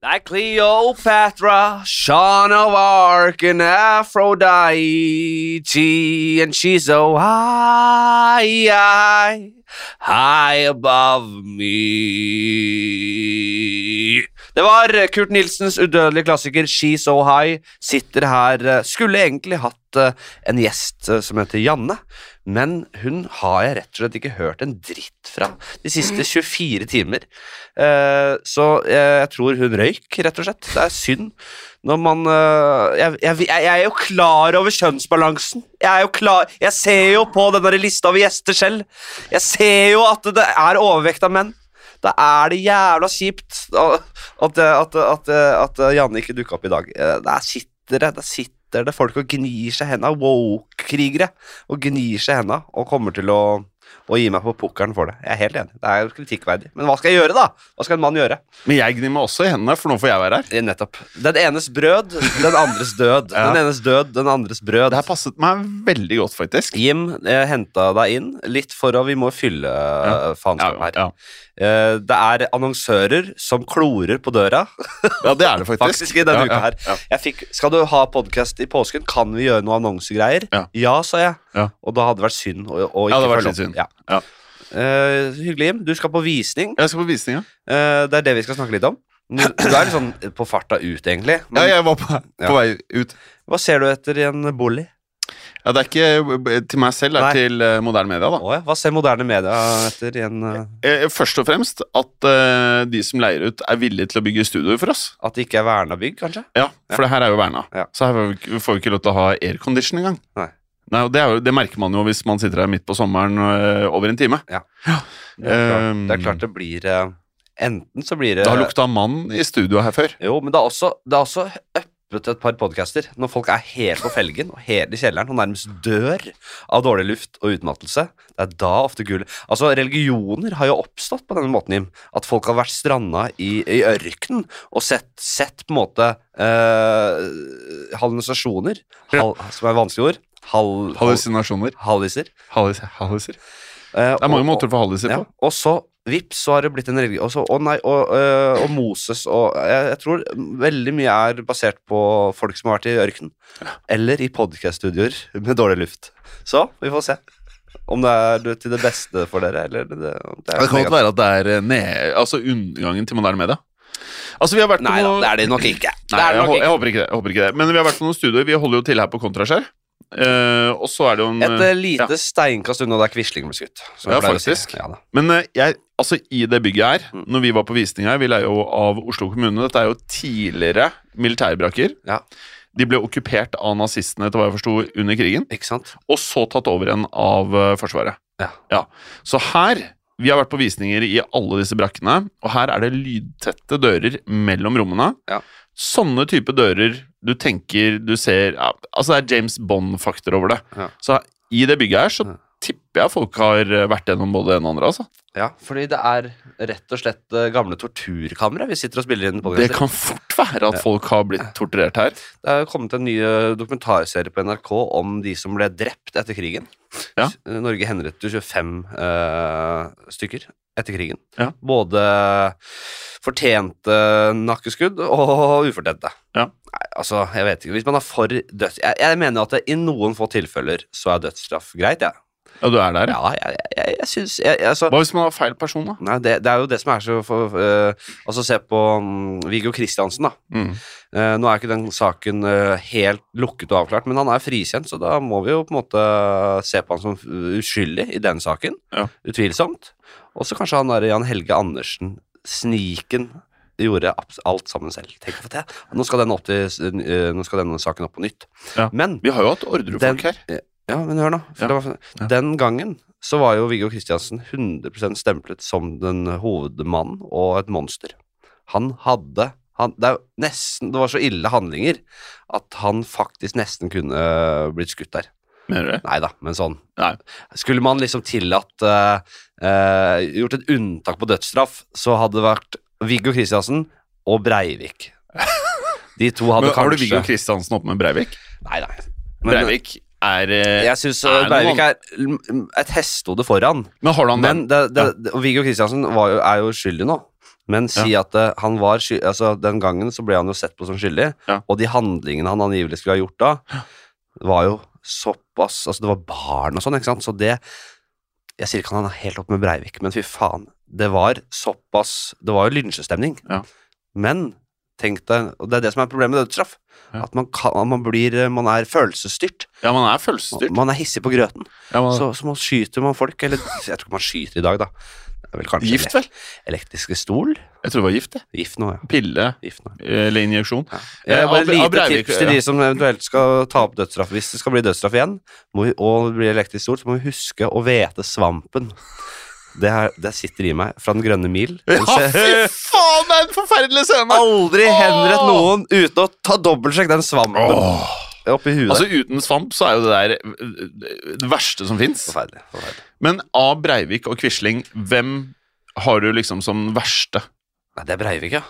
Like Cleopatra, Sean of Arc, and Aphrodite, and she's so high, high, high above me. Det var Kurt Nilsens udødelige klassiker She's So High. Sitter her eh, Skulle egentlig hatt eh, en gjest eh, som heter Janne, men hun har jeg rett og slett ikke hørt en dritt fra de siste 24 timer. Eh, så jeg, tror hun røyk, rett og slett. Det er synd. Når man eh, jeg, jeg, jeg er jo klar over kjønnsbalansen. Jeg er jo klar Jeg ser jo på den lista over gjester selv. Jeg ser jo at det er overvekt av menn. Da er det jævla kjipt at, at, at, at, at Janne ikke dukka opp i dag. Eh, Der sitter det, der sitter det folk og gnir seg henda. Woke-krigere. Og gnir seg henda og kommer til å, å gi meg på pukkelen for det. Jeg er helt enig. Det er kritikkverdig. Men hva skal jeg gjøre, da? Hva skal en mann gjøre? Men jeg gnir meg også i hendene, for nå får jeg være her. Eh, Nettopp. Den enes brød, den andres død. Ja. Den enes død, den andres brød. Det her passet meg veldig godt, faktisk. Jim jeg henta deg inn litt for å Vi må fylle ja. faenskapet her. ja. Eh, Det er annonsører som klorer på døra. ja, det er det faktisk. Faktisk i denne Ja, uka her. ja. Jeg fikk, skal du ha podkast i påsken? Kan vi gjøre noe annonsegreier? Ja. sa jeg. Ja. Og da hadde det vært synd å, å Ja, ikke det følge opp. synd. Ja. Ja. Uh, hyggelig. Du skal på visning. Jeg skal på visning, ja. Uh, det er det vi skal snakke litt om. Du, du er litt sånn på farta ut, egentlig. Ja, jeg var på, Ja. vei ut. hva ser du etter i en bolig? Ja, Det er ikke til meg selv, det Nei. er til uh, moderne media. da Å ja. Hva ser moderne media etter i en uh... Først og fremst at uh, de som leier ut, er villige til å bygge studioer for oss. At det ikke er verna bygg, kanskje? Ja, For det her er jo verna. Ja. Så her får vi ikke- får vi ikke lov til å ha aircondition engang. Nei. Nei, og det, jo, det merker man jo hvis man sitter her midt på sommeren øh, over en time. Det er klart Um, det, er klart det blir eh, Enten så blir det Det har lukta mann i studio her før. Jo, men det er også, det er også et par podcaster når folk er helt på felgen og helt i kjelleren og nærmest dør av dårlig luft og utmattelse. Det er da ofte gull Altså, religioner har jo oppstått på denne måten, Jim. At folk har vært stranda i, i ørkenen og sett, sett på en måte eh, hallusinasjoner, hal, som er vanskelige ord. Hal, hal, Hallusinasjoner. halliser. Hallis, halliser. Eh, Det er mange og- måter å få halliser ja, på. og så vips, så har det blitt en religion. Og, så, å nei, og, øh, og Moses og jeg, jeg tror veldig mye er basert på folk som har vært i ørkenen. Eller i podkast-studioer med dårlig luft. Så vi får se. Om det er til det beste for dere, eller det, det, det kan godt være at det er eh, ned, altså undergangen til moderne media. Altså, vi har vært på Nei da, det er det nok ikke. Nei, det jeg, jeg håper ikke det. Jeg håper ikke det. Men vi har vært på noen studioer. Vi holder jo til her på Kontraskjær. Eh, og så er det jo en Et eh, eh, lite steinkast unna der Quisling ble skutt. Ja, faktisk. si. Ja. Men uh, jeg, altså i det bygget her, Mm. når vi var på visning her Vi leier jo av Oslo kommune. Dette er jo tidligere militærbrakker. Ja. De ble okkupert av nazistene etter hva jeg forsto under krigen, Ikke sant? og så tatt over igjen av uh, Forsvaret. Ja. Så her Vi har vært på visninger i alle disse brakkene, og her er det lydtette dører mellom rommene. Ja. Sånne type dører du tenker du ser ja, Altså det er James Bond-faktor over det. Ja. Så i det bygget her så Ja. tipper jeg folk har eh, vært gjennom både det ene og andre. altså. Ja, fordi det er rett og slett eh, gamle torturkamre vi sitter og spiller inn på. Det kan fort være at folk har blitt torturert her. Det er kommet en ny eh, dokumentarserie på NRK om de som ble drept etter krigen. Ja. Norge henrettet 25 uh, stykker etter krigen. Ja. Både fortjente nakkeskudd og ufortjente. Ja. Nei, altså, jeg vet ikke. Hvis man er for døds... Jeg, jeg mener at det, i noen få tilfeller så er dødsstraff greit, jeg. Ja, du er der, ja. Ja, jeg, jeg, jeg, jeg, altså, Hva hvis man har feil person, da? Nei, det, det er jo det som er så for, uh, Altså, se på um, Viggo Kristiansen, da. Mm. Uh, nå er ikke den saken uh, helt lukket og avklart, men han er frikjent, så da må vi jo på en måte se på han som uskyldig i den saken. Ja. Utvilsomt. Og så kanskje han der Jan Helge Andersen, sniken, gjorde alt sammen selv. Tenk for det. Nå skal, den opp til, nå skal denne saken opp på nytt. Ja. Men Vi har jo hatt Orderud-folk her. ja, men hør nå. Ja. var. Den gangen så var jo Viggo Kristiansen 100% stemplet som den hovedmannen og et monster. Han hadde han, det, nesten, det var så ille handlinger at han faktisk nesten kunne blitt skutt der. Mener du det? Nei da, men sånn. Nei. Skulle man liksom tillatt uh, uh, Gjort et unntak på dødsstraff, så hadde det vært Viggo Kristiansen og Breivik. De to hadde Men har du Viggo Kristiansen oppe med Breivik? Nei, nei. Men- Breivik er eh, Jeg syns er Breivik er et hestehode foran. Men har han Men det, det, det, ja. Viggo Kristiansen var jo, er jo skyldig nå. Men si at eh, han var sky altså, Den gangen så ble han jo sett på som skyldig, Ja. og de handlingene han angivelig skulle ha gjort da, var jo såpass Altså, det var barn og sånn, ikke sant, så det Jeg sier ikke han er helt opp med Breivik, men fy faen. Det var såpass Det var jo lynsjestemning. Ja. Men tenk deg Og det er det som er problemet med dødsstraff. Ja. At man, kan, man blir Man er følelsesstyrt. Ja, man er følelsesstyrt. Man er hissig på grøten. Ja, man, Så, så man skyter man folk, eller jeg tror ikke man skyter i dag, da. Vel gift, vel? elektriske stol? Jeg tror det var gift. det. Gift nå, ja. Pille Gift nå. eller injeksjon. Ja. Eh, Jeg bare et lite tips til de som eventuelt skal ta opp dødsstraff. Hvis det skal bli dødsstraff igjen, må vi, og det blir elektrisk stol, så må vi huske å hvete svampen. Det, her, det sitter i meg fra Den grønne mil. Ja, fy faen, det er en forferdelig scene! Aldri henrett noen uten å ta dobbeltsjekk den svampen Åh. oppi huet. Altså Uten svamp så er jo det der eh, det verste som fins. Men av Breivik og Quisling, hvem har du liksom som verste? Nei, det er Breivik, ja.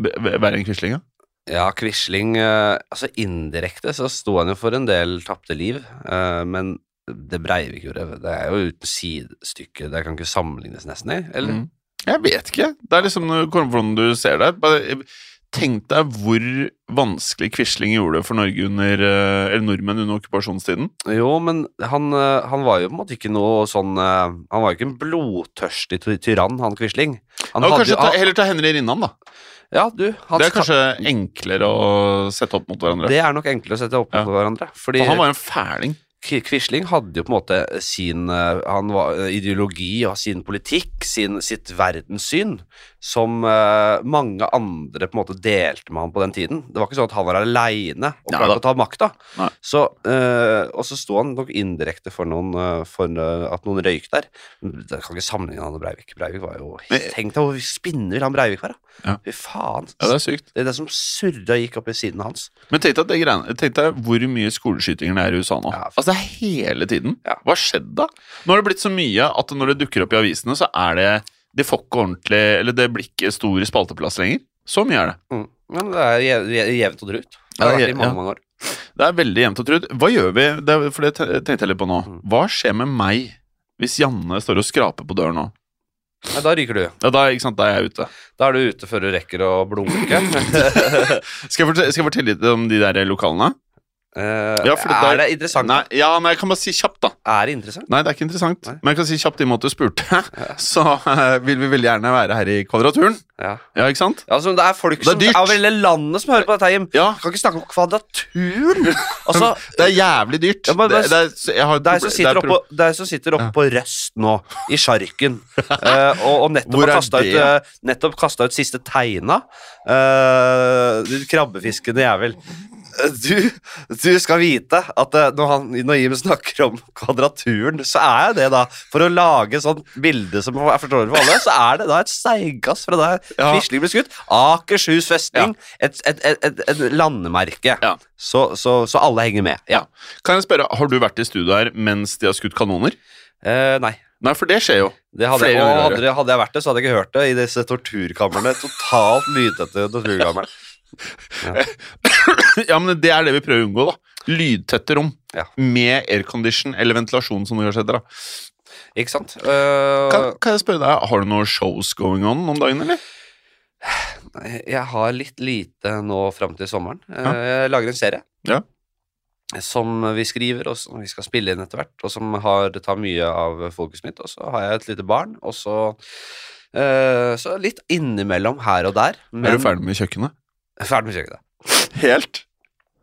Verre enn Quisling, ja? Ja, Quisling eh, Altså indirekte så sto han jo for en del tapte liv, eh, men det Breivik gjorde, det er jo uten sidestykke. Det kan ikke sammenlignes nesten, i, eller? Mm. Jeg vet ikke. Det er liksom hvordan du ser det. Bare Tenk deg hvor vanskelig Quisling gjorde det for Norge under, eh, eller nordmenn under okkupasjonstiden. Jo, men han, eh, han var jo på en måte ikke noe sånn eh, Han var jo ikke en blodtørstig tyrann, han Quisling. Han Ja, kanskje jo- ta, heller ta Henry Rinnan, da. Ja, du. Det er kanskje enklere å sette opp mot hverandre. det er nok enklere å sette opp Ja. mot hverandre. Fordi For han var en fæling. Qui- Quisling hadde jo på en måte sin eh, han var, eh, ideologi og sin politikk, sin, sitt verdenssyn, som uh, mange andre på en måte delte med han på den tiden. Det var ikke sånn at han var aleine og klarte å ta makta. Så, eh, og så sto han nok indirekte for, noen, uh, for at noen røyk der. Det kan ikke sammenligne han og Breivik. Breivik var jo Tenk deg hvor spinnvill han Breivik var, da. Ja. Fy faen. Ja, det er sykt. det er det som surra gikk opp i siden hans. Men tenk deg, tenk deg hvor mye skoleskytinger det er i USA nå. Ja. Altså Det er hele tiden. Ja. Hva skjedde da? Nå har det blitt så mye at når det dukker opp i avisene, så er det De får ikke ordentlig Eller det blir ikke stor spalteplass lenger. Så mye er det. Mm. Men det er je- je- jevnt og drutt. Det har vært i mange, mange år. Det er veldig jevnt og trutt. Hva gjør vi? Det, for det tenkte jeg litt på nå. Mm. Hva skjer med meg hvis Janne står og skraper på døren nå? Nei, da ryker du. Ja, da, ikke sant, da er jeg ute. Da er du ute før du rekker å blunke. Skal jeg fortelle, skal jeg fortelle litt om de der lokalene? Eh, Ja, det er er det interessant? Nei, ja, nei, jeg kan bare si kjapt, da. Er det interessant? Nei, det er ikke interessant. Nei. Men jeg kan si kjapt i og med at du spurte, så uh, vil vi veldig gjerne være her i Kvadraturen. Ja. Ja, ikke sant? Altså, det er folk Det er som dyrt. hele landet som hører på dette, Jim. Ja, Kan ikke snakke om kvadraturen! Altså, det er jævlig dyrt. Ja, men det, det, er, det er som sitter er det er som sitter oppe Ja. på Røst nå, i sjarken, uh, og, og nettopp har kasta ut, nettopp ut siste teina. Uh, krabbefiskende jævel. Du, du skal vite at eh, når, han, når Jim snakker om kvadraturen, så er det da For å lage sånn bilde som er forståelig for alle, så er det da et seigass fra der Ja. Quisling ble skutt. Akershus festning. Et, et, et, et, et landemerke. Ja. Så, så, så alle henger med. Ja. Kan jeg spørre, Har du vært i studio her mens de har skutt kanoner? Eh, nei. Nei, for det skjer jo. Det hadde, ganger hadde, hadde jeg vært det, så hadde jeg ikke hørt det i disse torturkamrene. Totalt lydtette torturkamrene. ja, men det er det vi prøver å unngå, da. Lydtette rom. Ja. Med aircondition eller ventilasjon, som det heter. da. Ikke sant? Uh... Kan, kan jeg spørre deg, Har du noen shows going on om dagen, eller? jeg har litt lite nå fram til sommeren. Eh, Ja. Jeg lager en serie. Ja. Som vi skriver, og som vi skal spille inn etter hvert, og som har, tar mye av fokuset mitt. Og så har jeg et lite barn, og så eh, Så litt innimellom her og der. Er du ferdig med kjøkkenet? Ferdig med kjøkkenet. Helt?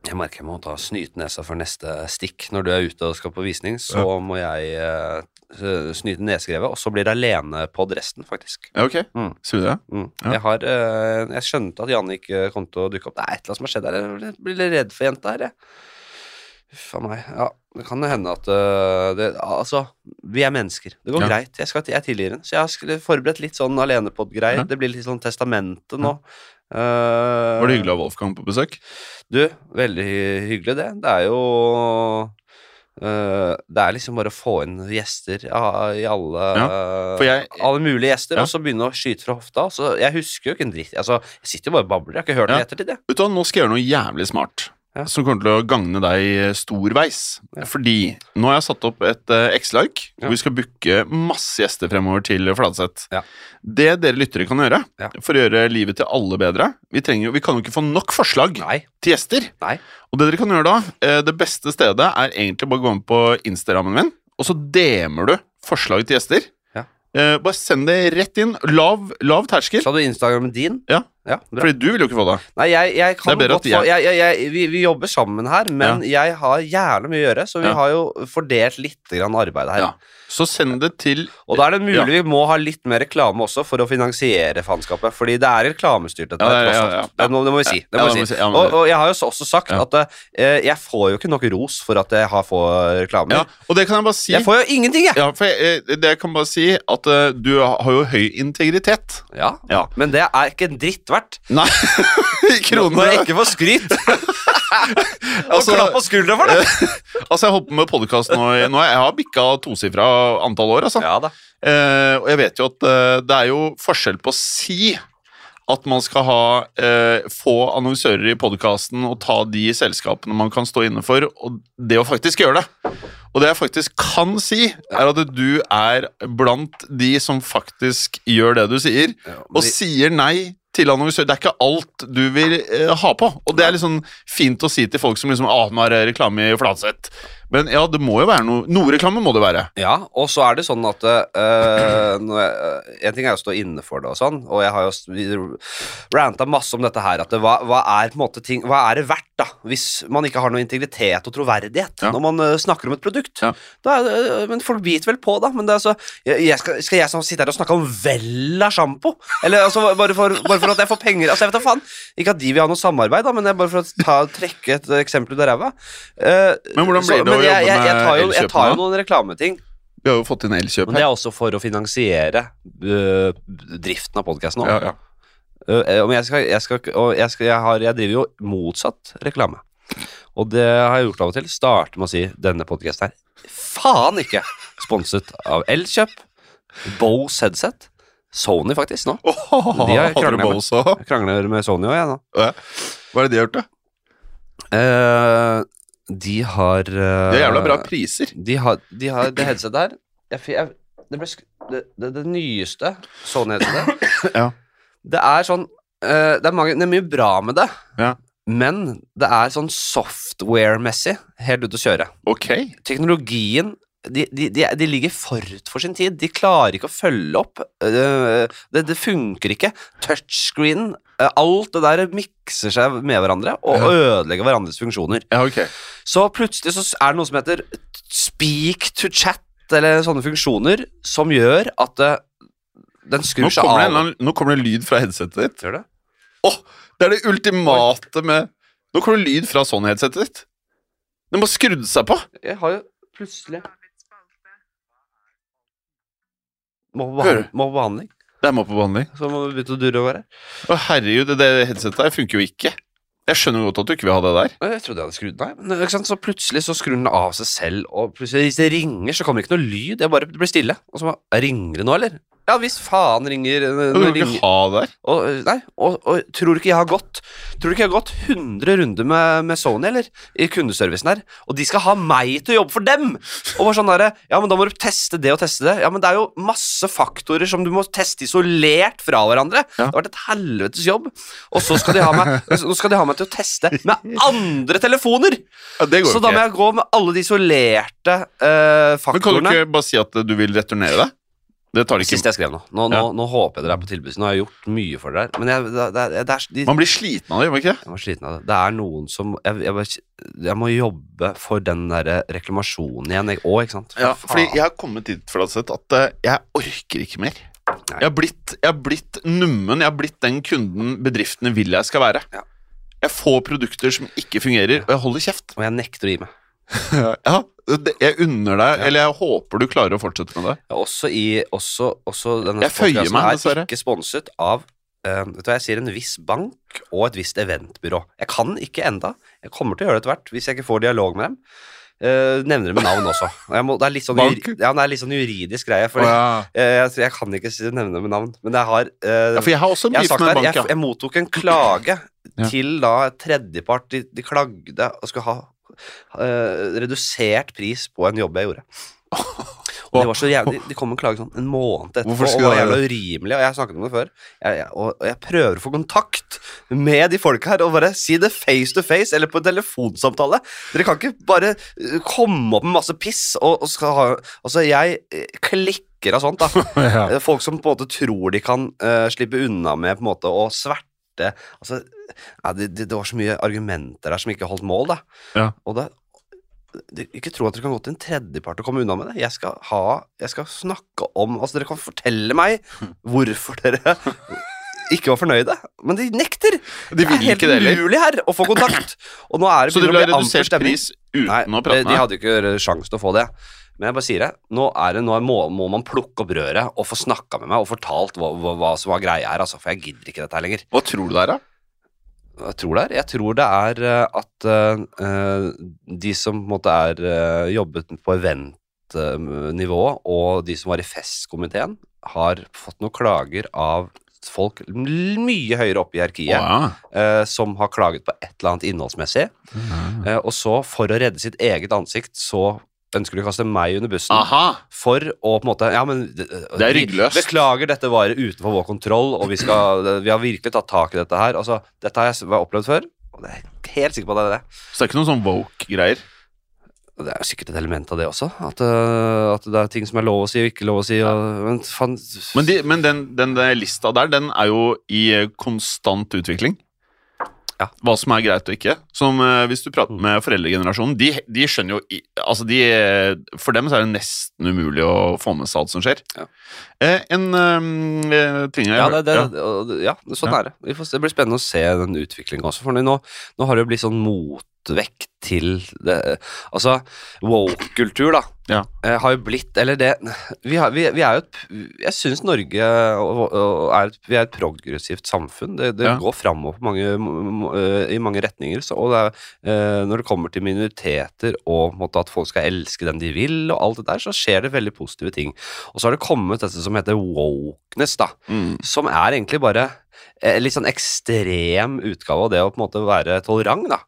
Jeg merker jeg må ta snytenesa for neste stikk. Når du er ute og skal på visning, så må jeg uh, snyte nesegrevet, og så blir det alenepod resten, faktisk. Ja, ok. Mm. Sier du det? Mm. Ja. Jeg har uh, Jeg skjønte at Janne ikke kom til å dukke opp. Det er et eller annet som har skjedd her. Jeg blir litt redd for jenta her, jeg. Uff a meg. Ja, det kan hende at uh, det, Altså, vi er mennesker. Det går Ja. greit. Jeg, skal, jeg tilgir henne. Så jeg har forberedt litt sånn alenepod-greier. Ja. Det blir litt sånn testamente nå. Eh, Var det hyggelig å ha Wolfgang på besøk? Du, veldig hyggelig det. Det er jo uh, Det er liksom bare å få inn gjester ja, i alle jeg- Alle mulige gjester, Ja. og så begynne å skyte fra hofta. Så jeg husker jo ikke en dritt. Altså, jeg sitter jo bare og babler. Jeg har ikke hørt det Ja. i ettertid, jeg. Vet du hva, Nå skal jeg gjøre noe jævlig smart. Ja. som kommer til å gagne deg storveis. Ja. Fordi nå har jeg satt opp et X-like Ja. hvor vi skal booke masse gjester fremover til Fladseth. Ja. Det dere lyttere kan gjøre for å gjøre livet til alle bedre Vi, trenger, vi kan jo ikke få nok forslag Nei. til gjester. Nei. Og det dere kan gjøre da, eh, det beste stedet er egentlig bare å gå inn på Instagrammen min, og så DM-er du forslag til gjester. Ja. Eh, bare send det rett inn. Lav, lav terskel. Sa du Instagrammen din? Ja. ja bra. Fordi du vil jo ikke få det. Nei, jeg, jeg kan Det godt få jeg, jeg, jeg, vi, vi jobber sammen her, men jeg har jævlig mye å gjøre, så vi Ja. har jo fordelt litt arbeid her. Ja. Så send det til Og da er det mulig Ja. vi må ha litt mer reklame også for å finansiere faenskapet. Fordi det er reklamestyrt, dette Ja, ja, ja, ja. Det, må, det må vi si. Det må vi si. si. Og, og jeg har jo også sagt at uh, jeg får jo ikke nok ros for at jeg har få reklamer. Ja, og det kan jeg bare si. Jeg får jo ingenting, jeg! Ja, for jeg, eh, det jeg kan bare si at uh, du har jo høy integritet. Ja. Ja. Men det er ikke en dritt verdt. Nei, i kroner. Når jeg ikke får skryt. og Altså- klapp på skuldra for det. Altså, jeg holdt på med podkast nå, nå Jeg har bikka tosifra antall år, altså. Ja da. Eh, og jeg vet jo at eh, det er jo forskjell på å si at man skal ha eh, få annonsører i podkasten og ta de selskapene man kan stå inne for, og det å faktisk gjøre det. Og det jeg faktisk kan si, er at du er blant de som faktisk gjør det du sier, og sier nei til annonsør. Det er ikke alt du vil eh, ha på. Og det er litt sånn fint å si til folk som liksom ah, reklame i Flatseth. Men ja, det må jo være noe Noe reklame må det være. Ja, og så er det sånn at øh, jeg, øh, En ting er å stå inne for det og sånn, og jeg har jo ranta masse om dette her, at det, hva, hva er på en måte ting Hva er det verdt, da, hvis man ikke har noe integritet og troverdighet Ja. når man øh, snakker om et produkt? Ja. Da er, øh, men folk biter vel på, da. Men det er altså jeg, jeg skal, skal jeg sånn sitte her og snakke om Vella sjampo? Eller altså, bare for, bare for at jeg får penger? Altså, jeg vet da faen. Ikke at de vil ha noe samarbeid, da, men er bare for å ta, trekke et eksempel ut av ræva. Uh, Men hvordan blir det men jeg, jeg, jeg, tar jo, jeg tar jo noen reklameting. Vi har jo fått inn elkjøp Men det er også for å finansiere uh, driften av podkasten òg. Ja, ja. jeg, skal, jeg, skal, jeg, skal, jeg, har, jeg driver jo motsatt reklame. Og det har jeg gjort av og til. Starte med å si denne podkasten her faen ikke sponset av Elkjøp, Bose headset, Sony faktisk nå. De har krangler med. Jeg krangler med Sony òg, jeg nå. Hva er det de har gjort, da? Eh, de har uh, Det er jævla bra priser. De har, de har det headsetet her jeg, jeg, det, ble, det, det, det nyeste Sony-headsetet Ja. Det er sånn uh, det, er mange, det er mye bra med det, Ja. men det er sånn software-messig helt ute å kjøre. Okay. Teknologien de, de, de, de ligger forut for sin tid. De klarer ikke å følge opp. eh, det, det funker ikke. Touchscreenen, eh, alt det der mikser seg med hverandre og Ja. ødelegger hverandres funksjoner. Ja, okay. Så plutselig så er det noe som heter speak to chat, eller sånne funksjoner, som gjør at det, den Nå skrur seg kommer, det, en av. annen- nå kommer det lyd fra headsetet ditt. Gjør det? Det er det ultimate med Nå kommer det lyd fra sånn headsetet ditt. Den må skrudde seg på. Jeg har jo plutselig Må på, Hører behandling, må på behandling. Det. Så må du begynne å durre over her. Å herregud, det, det headsetet her funker jo ikke. Jeg skjønner godt at du ikke vil ha det der. Jeg trodde jeg hadde skrudd Nei, men ikke sant? Så plutselig så skrur den av seg selv, og plutselig hvis det ringer, så kommer det ikke noe lyd. Jeg bare blir stille. Og så bare Ringer det nå, eller? Ja hvis faen ringer Du vil ikke ha der. Og, øh, nei, og, og tror du ikke jeg har gått Tror du ikke jeg har gått 100 runder med, med Sony, eller? I kundeservicen her. Og de skal ha meg til å jobbe for dem! Og bare sånn der, Ja, men da må du teste det og teste det. Ja, men det er jo masse faktorer som du må teste isolert fra hverandre. Ja. Det har vært et helvetes jobb. Og så skal de ha meg skal de ha meg til å teste med andre telefoner! Ja, det går Så ikke. da må jeg gå med alle de isolerte Faktorene Men kan du ikke bare si at du vil returnere det? Det tar det ikke Sist jeg skrev nå. Nå, nå, Ja. nå håper jeg dere er på tilbud. Nå har jeg gjort mye for dere. Men jeg, det, det, det er, de, Man blir sliten av det, gjør man ikke det? Jeg var sliten av det. Det er noen som Jeg, jeg, bare, jeg må jobbe for den der reklamasjonen igjen, jeg òg, ikke sant? Ja, Faen. fordi jeg har kommet dit for at at eh, jeg orker ikke mer. Jeg har, blitt, jeg har blitt nummen, jeg har blitt den kunden bedriftene vil jeg skal være. Ja. Jeg får produkter som ikke fungerer, og jeg holder kjeft. Og jeg nekter å gi meg. Ja, Jeg unner deg, eller jeg håper du klarer å fortsette med det. Jeg er også i også, også denne Jeg føyer meg, meg, er dessverre. ikke sponset av uh, vet du hva, Jeg sier en viss bank og et visst eventbyrå. Jeg kan ikke enda. Jeg kommer til å gjøre det etter hvert hvis jeg ikke får dialog med dem. Uh, nevner med navn også. Jeg må, det, er sånn, juri- ja, det er litt sånn juridisk greie. Å, oh, ja. jeg, jeg kan ikke nevne med navn. Men jeg har uh, ja, for jeg har jeg, der, jeg, jeg mottok en klage Ja. til da tredjepart. De, de klagde og skulle ha eh, redusert pris på en jobb jeg gjorde. Og det var så jævlig, de, kom en klage sånn en måned etterpå, og var jævla urimelig. Og jeg snakket om det før. Jeg, jeg, og, jeg prøver å få kontakt med de folka her og bare si det face to face eller på en telefonsamtale. Dere kan ikke bare eh, komme opp med masse piss og, og skal ha Altså, jeg eh, klikker av sånt, da. ja. Folk som på en måte tror de kan uh, slippe unna med på en måte å sverte Altså, ja, det, det, var så mye argumenter der som ikke holdt mål, da. Ja. Og det, ikke tro at dere kan gå til en tredjepart og komme unna med det. Jeg skal ha Jeg skal snakke om Altså, dere kan fortelle meg hvorfor dere ikke var fornøyde, men de nekter! De det er helt umulig her å få kontakt. Og nå er det Så det amper redusert pris uten Nei, å prate de, de hadde ikke sjanse til å få det. Men jeg bare sier det. Nå, er det, nå må, må man plukke opp røret og få snakka med meg og fortalt hva, hva, hva som var greia her, altså, for jeg gidder ikke dette her lenger. Hva tror du det er, da? Jeg tror det er, jeg tror det er eh, at uh, de som måte er uh, jobbet på eventnivå, og de som var i festkomiteen, har fått noen klager av folk mye høyere oppe i hierarkiet, oh, ja. uh, som har klaget på et eller annet innholdsmessig. Mm. Uh, og så, for å redde sitt eget ansikt, så ønsker du å kaste meg under bussen. Aha! For å på en måte Ja, men Det er ryggløst. Beklager, dette var utenfor vår kontroll, og vi, skal, vi har virkelig tatt tak i dette her. Altså, dette har jeg opplevd før, og det er helt sikker på at det er det. Så det er ikke noen sånn woke-greier? Det er sikkert et element av det også. At, øh, at det er ting som er lov å si og ikke lov å si. Og, men Men, de, men den, den den lista der, den er jo i konstant utvikling. Ja. Hva som er greit og ikke. Som eh, Hvis du prater med foreldregenerasjonen, de, de skjønner jo i, Altså, de eh, For dem så er det nesten umulig å få med seg alt som skjer. Ja. Eh, en eh, ting jeg Ja, det, det, ja. og ja, sånn Ja. er det. Vi får, se- det blir spennende å se den utviklingen også. For nå, nå har det jo blitt sånn motvekt til det Altså, woke-kultur, da. Ja. eh, har jo blitt Eller det Vi, har, vi, vi er jo et Jeg syns Norge er et, vi er et progressivt samfunn. Det, det Ja. går framover eh, i mange retninger. Så, og det er, eh, når det kommer til minoriteter og på måte, at folk skal elske den de vil, og alt det der, så skjer det veldig positive ting. Og så har det kommet dette som heter wokeness, da Mm. som er egentlig bare en litt sånn ekstrem utgave av det å på en måte være tolerant, da.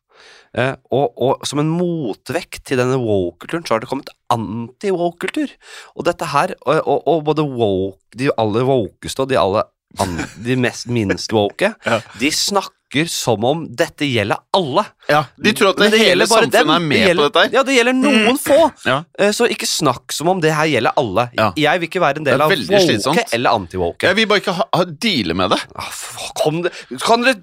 Eh, og, og som en motvekt til denne woke-kulturen, så har det kommet anti-woke-kultur. Og dette her, og, og, og både woke, de aller wokeste og de aller an, de mest minst woke, Ja. de snakker som om dette gjelder alle. ja. De tror at det, det, hele samfunnet dem. er med Det gjelder, på dette. Ja, det gjelder noen få. Ja. Eh, Så ikke snakk som om det her gjelder alle. Ja. Jeg vil ikke være en del av woke slitsomt. eller anti-woke. Jeg vil bare ikke ha, ha, deale med det. Ah, Kom kan dere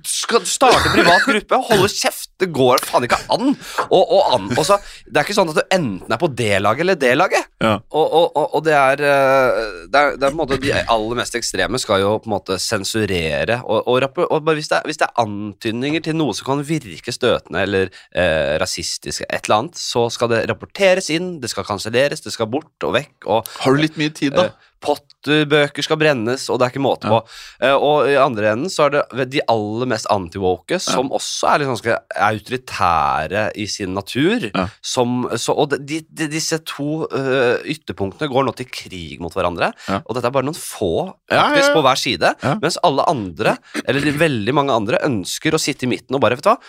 starte privat gruppe holde kjeft? Det går faen ikke an. Og, og an og så, det er ikke sånn at du enten er på det laget eller det laget. Ja. Og, og, og, og det, er, eh, det er Det er på en måte De aller mest ekstreme skal jo på en måte sensurere. Og, hvis, det er, hvis det er antydninger til noe som kan virke støtende eller eh, rasistisk, et eller annet, så skal det rapporteres inn, det skal kanselleres, det skal bort og vekk. Har du litt mye tid, da? Eh, Pottbøker skal brennes, og det er ikke måte på. Eh, og i andre enden så er det de aller mest antiwoke, som også er litt ganske autoritære i sin natur. Ja. Som, så, og de, de, disse to uh, ytterpunktene går nå til krig mot hverandre. Ja. Og dette er bare noen få Ja, ja, faktisk ja. på hver side. Ja. Mens alle andre, eller de veldig mange andre, ønsker å sitte i midten og bare, vet du hva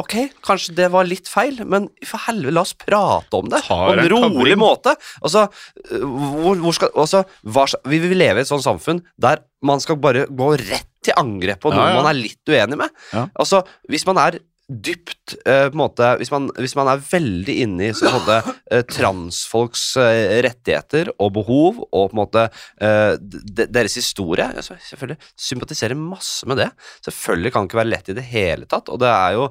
Ok, kanskje det var litt feil, men for helvete, la oss prate om det. Tar På en rolig måte. Altså, hvor, hvor skal, altså hva, vi vil leve i et sånt samfunn der man skal bare gå rett til angrep på Ja, noen ja. man er litt uenig med. Ja. Altså, hvis man er dypt øh, på en måte, hvis man, hvis man er veldig inne i en øh, transfolks øh, rettigheter og behov, og på en måte øh, deres historie altså, Selvfølgelig sympatiserer masse med det. Selvfølgelig kan det ikke være lett i det hele tatt, og det er jo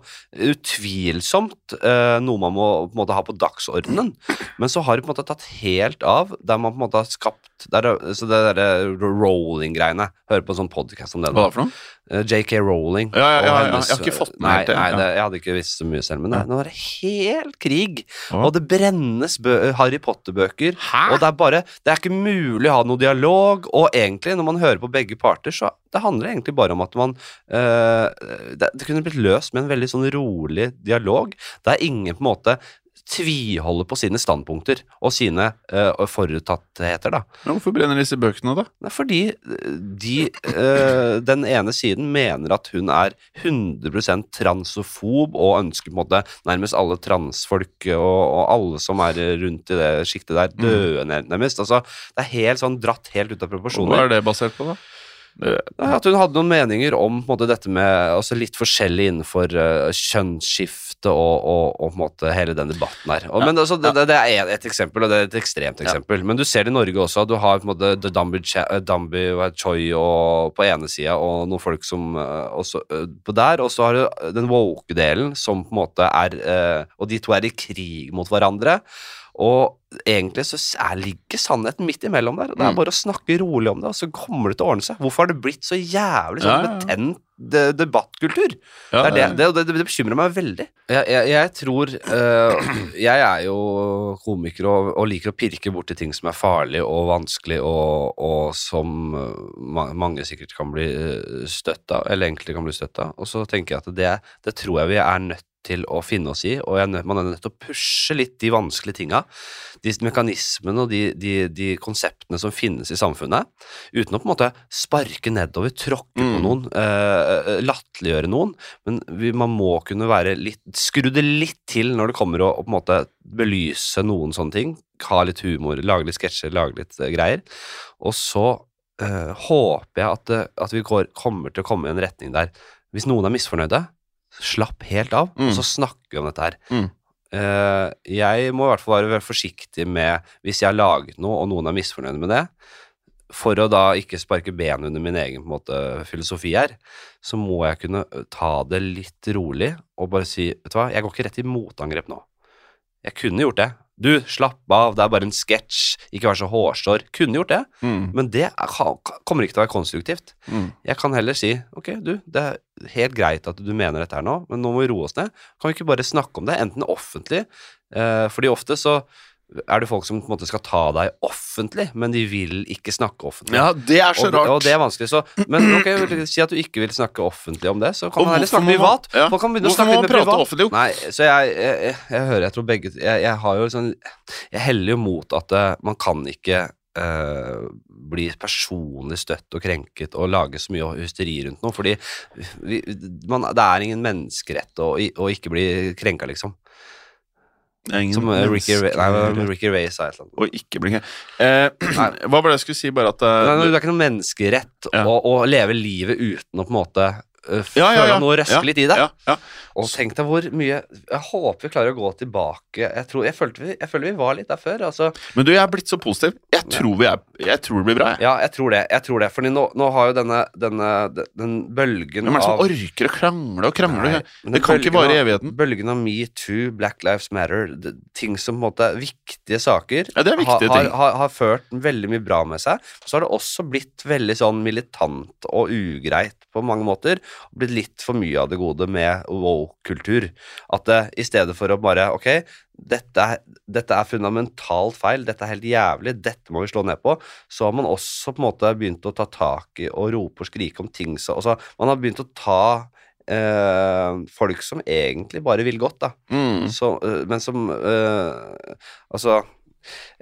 utvilsomt øh, noe man må på en måte ha på dagsordenen. Men så har det på en måte tatt helt av, der man på en måte har skapt der, så det derre rolling-greiene. Hører på en sånn podcast om det. Hva da for noe? Eh, JK Rowling. Ja, ja, ja, hennes- jeg har ikke fått med nei, helt det, Nei, det, jeg hadde ikke visst så mye selv, men det, nå er det helt krig. Og det brennes bø Harry Potter-bøker. Og det er bare Det er ikke mulig å ha noe dialog, og egentlig, når man hører på begge parter, så det handler egentlig bare om at man øh, det, det kunne blitt løst med en veldig sånn rolig dialog, Det er ingen på en måte tviholder på sine standpunkter og sine uh, forutattheter, da. Men hvorfor brenner disse bøkene, da? Det fordi de, uh, den ene siden mener at hun er 100% transofob og ønsker på en måte nærmest alle transfolk og, og alle som er rundt i det sjiktet der, Mm. døde nærmest. Altså, det er helt sånn dratt helt ut av proporsjoner. Hva er det basert på, da? Ja, At hun hadde noen meninger om måte, dette med altså, litt forskjellig innenfor uh, kjønnsskifte og, og, og måte hele den debatten her. Og, Ja, Men altså, det, det, er et eksempel, og det er et ekstremt Ja. eksempel. Men du ser det i Norge også. Du har på en måte The Dambi, eh, Dambi Choi og, på ene sida, og noen folk som eh, også, eh, på der. Og så har du den woke-delen, som på en måte er eh, Og de to er i krig mot hverandre. Og egentlig så er, ligger sannheten midt imellom der. Det er Mm. bare å snakke rolig om det, og så kommer det til å ordne seg. Hvorfor har det blitt så jævlig sånn betent debattkultur? ja, det, er det, det, det, det bekymrer meg veldig. Jeg, jeg, jeg tror uh, Jeg er jo komiker og, og liker å pirke borti ting som er farlig og vanskelig, og, og som eh, mange sikkert kan bli støtta, eller egentlig kan bli støtta. Og så tenker jeg at det, det tror jeg vi er nødt til å finne oss i, og man er nødt til å pushe litt de vanskelige tinga, de mekanismene og de, de, de konseptene som finnes i samfunnet, uten å på en måte sparke nedover, tråkke på Mm. noen, eh, latterliggjøre noen, men vi, man må kunne være litt Skru det litt til når det kommer å, å på en måte belyse noen sånne ting. Ha litt humor, lage litt sketsjer, lage litt eh, greier. Og så eh, håper jeg at, at vi går, kommer til å komme i en retning der hvis noen er misfornøyde, slapp helt av, Mm. og så snakker vi om dette her. Mm. Uh, jeg må i hvert fall være, forsiktig med hvis jeg har laget noe, og noen er misfornøyd med det, for å da ikke sparke ben under min egen måte, filosofi her, så må jeg kunne ta det litt rolig og bare si Vet du hva, jeg går ikke rett i motangrep nå. Jeg kunne gjort det. Du, slapp av, det er bare en sketsj, ikke vær så hårsår. Kunne gjort det, Mm, men det er, kommer ikke til å være konstruktivt. mm. Jeg kan heller si ok, du, det er helt greit at du mener dette her nå, men nå må vi roe oss ned. Kan vi ikke bare snakke om det, enten offentlig, eh, fordi ofte så er det folk som på en måte skal ta deg offentlig, men de vil ikke snakke offentlig. Ja, det er så og, rart. og det er vanskelig, så Men ok, si at du ikke vil snakke offentlig om det, så kan Og man heller snakke man- privat. ja. Folk kan begynne å snakke litt med privat. offentlig. Nei, så jeg, jeg, jeg, jeg hører, jeg tror begge Jeg, jeg har jo sånn Jeg heller jo mot at uh, man kan ikke Uh, bli personlig støtt og krenket og lage så mye hysteri rundt noe, fordi vi, man, det er ingen menneskerett å, å ikke bli krenka, liksom. Som eh, Ricky, nei. Ricky Ray sa et eller annet. Og ikke blinke. eh, Hva var det jeg skulle si, bare at det, Nei, det er ikke noen menneskerett Ja. å, å leve livet uten å på en måte uh, Ja, ja, ja. noe røske litt i deg. ja, ja. Og tenk deg hvor mye Jeg håper vi klarer å gå tilbake. Jeg, tror, jeg, følte vi, jeg føler vi var litt der før. Altså, Men du, jeg er blitt så positiv. Jeg tror, vi er, jeg tror det blir bra. Jeg. ja, jeg tror det. jeg tror det Fordi nå, nå har jo denne, denne den bølgen Hvem er det som orker å krangle og krangle? Nei, det kan ikke vare i evigheten. Bølgen av metoo, Black Lives Matter, det, ting som på en måte er Viktige saker. Ja, det er viktige har, ting. Har, har, ført veldig mye bra med seg. Så har det også blitt veldig sånn militant og ugreit på mange måter. Blitt litt for mye av det gode med woke-kultur. At det, i stedet for å bare Ok, dette er, dette er fundamentalt feil, dette er helt jævlig, dette må vi slå ned på, så har man også på en måte begynt å ta tak i og rope og skrike om ting så altså, Man har begynt å ta eh, folk som egentlig bare vil godt, da. Mm. Så, øh, men som eh, Altså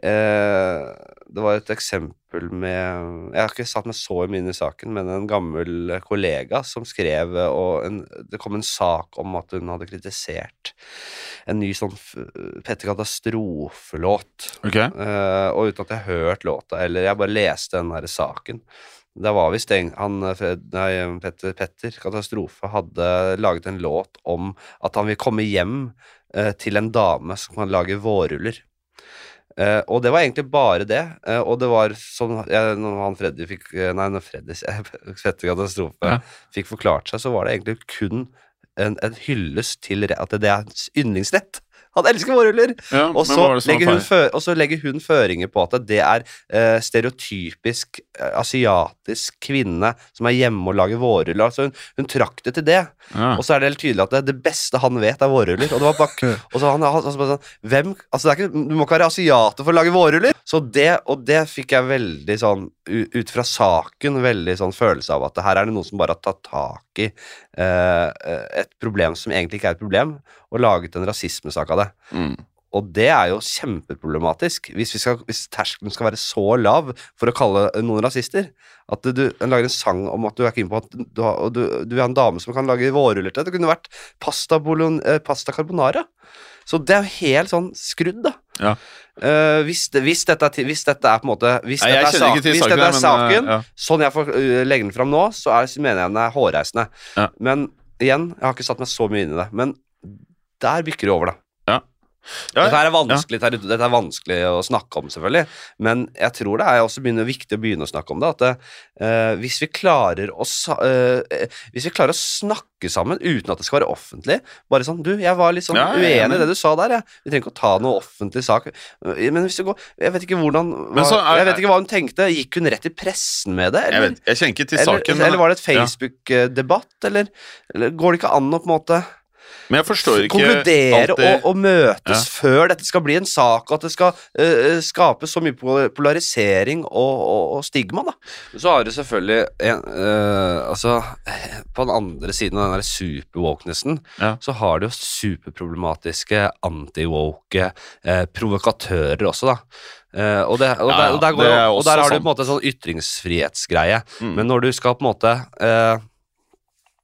øh, Det var et eksempel med Jeg har ikke satt meg så mye inn i saken, men en gammel kollega som skrev og en, Det kom en sak om at hun hadde kritisert en ny sånn Petter Katastrofe-låt. Okay. Eh, og uten at jeg har hørt låta, eller jeg bare leste den derre saken. Det var visst han eh, Fred, nei, Petter, Petter Katastrofe hadde laget en låt om at han vil komme hjem eh, til en dame som kan lage vårruller. Eh, og det var egentlig bare det. Uh, og det var sånn jeg, Når han Freddy fikk eh, Nei, når Freddy Petter Katastrofe Ja. fikk forklart seg, så var det egentlig kun en, en hyllest til at det er hans yndlingsrett. Han elsker vårruller! Ja, Og som og så legger hun føringer på at det er uh, stereotypisk asiatisk kvinne som er hjemme og lager vårruller. Altså hun, hun trakk det til det. Ja. Og så er det helt tydelig at det, det beste han vet, er vårruller. Og det var bare, og så han, altså sånn, hvem, altså det ikke, Du må ikke være asiater for å lage vårruller! Så det, og det fikk jeg veldig sånn, ut fra saken, veldig sånn følelse av at her er det noen som bare har tatt tak i eh, et problem som egentlig ikke er et problem, og laget en rasismesak av det. Mm. Og det er jo kjempeproblematisk hvis, vi skal, hvis terskelen skal være så lav for å kalle noen rasister. At du, du lager en sang om at du er keen på at du, har, du, du ha en dame som kan lage vårruller til. Det kunne vært pasta, bolon, eh, pasta carbonara. Så det er jo helt sånn skrudd, da. Ja. Uh, hvis, hvis, dette er, hvis dette er på en måte Hvis Nei, dette er, sak, hvis saken, dette er men, saken eh, ja. sånn jeg får legge den fram nå, så, er, mener jeg den er hårreisende. Ja. Men igjen, jeg har ikke satt meg så mye inn i det. Men der bykker det over, da. Ja, Dette, er vanskelig, er, dette er vanskelig å snakke om, selvfølgelig. Men jeg tror det er også viktig å begynne å snakke om det. At det, eh, hvis, vi klarer å, eh, hvis vi klarer å snakke sammen uten at det skal være offentlig Bare sånn Du, jeg var litt sånn Ja, uenig enig. i det du sa der, jeg. Vi trenger ikke å ta noe offentlig sak. Eh, Men hvis du går Jeg vet ikke hvordan hva, så er- Jeg vet ikke hva hun tenkte. Gikk hun rett i pressen med det? Jeg, vet, jeg til eller, saken, eller var det et. Facebook-debatt, eller, eller går det ikke an å på en måte men jeg forstår ikke konkludere alltid og, og møtes Ja. før dette skal bli en sak, og at det skal uh, skape så mye polarisering og, og, og stigma, da. Så har du selvfølgelig en, uh, Altså, på den andre siden av den der super-wokenessen, Ja. så har du jo superproblematiske anti-woke uh, provokatører også, da. Uh, og, det, og, Ja, der, og, der går, og der har du på en måte en sånn ytringsfrihetsgreie. Mm. Men når du skal på en måte eh,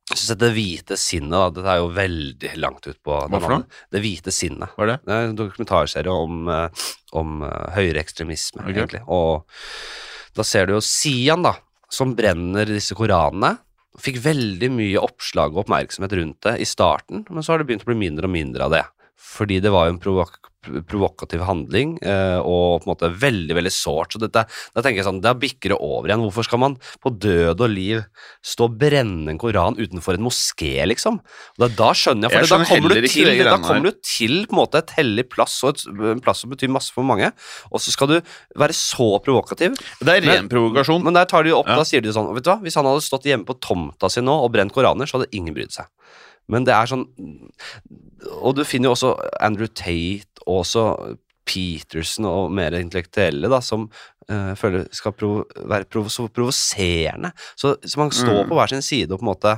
jeg synes at Det hvite sinnet da, Dette er jo veldig langt ut på Hva for noe? Det hvite sinnet. Hva er det? Det er en dokumentarserie om, eh, om eh, høyreekstremisme, okay. egentlig. Og da ser du jo Sian, da, som brenner disse koranene. Fikk veldig mye oppslag og oppmerksomhet rundt det i starten, men så har det begynt å bli mindre og mindre av det. Fordi det var jo en provok provokativ handling, eh, og på en måte veldig, veldig sårt. Så dette, da tenker jeg sånn, da bikker det over igjen. Hvorfor skal man på død og liv stå og brenne en koran utenfor en moské, liksom? Da, da skjønner jeg, Jeg for da kommer, du til, da kommer du til på en måte et hellig plass, og et, en plass som betyr masse for mange, og så skal du være så provokativ. Det er ren provokasjon. Men der tar de opp, Ja. da sier de sånn Vet du hva, hvis han hadde stått hjemme på tomta si nå og brent koraner, så hadde ingen brydd seg. Men det er sånn Og du finner jo også Andrew Tate og også Peterson og mer intellektuelle da, som eh, føler skal provo være provo så provoserende. Så, så man står Mm. på hver sin side og på en måte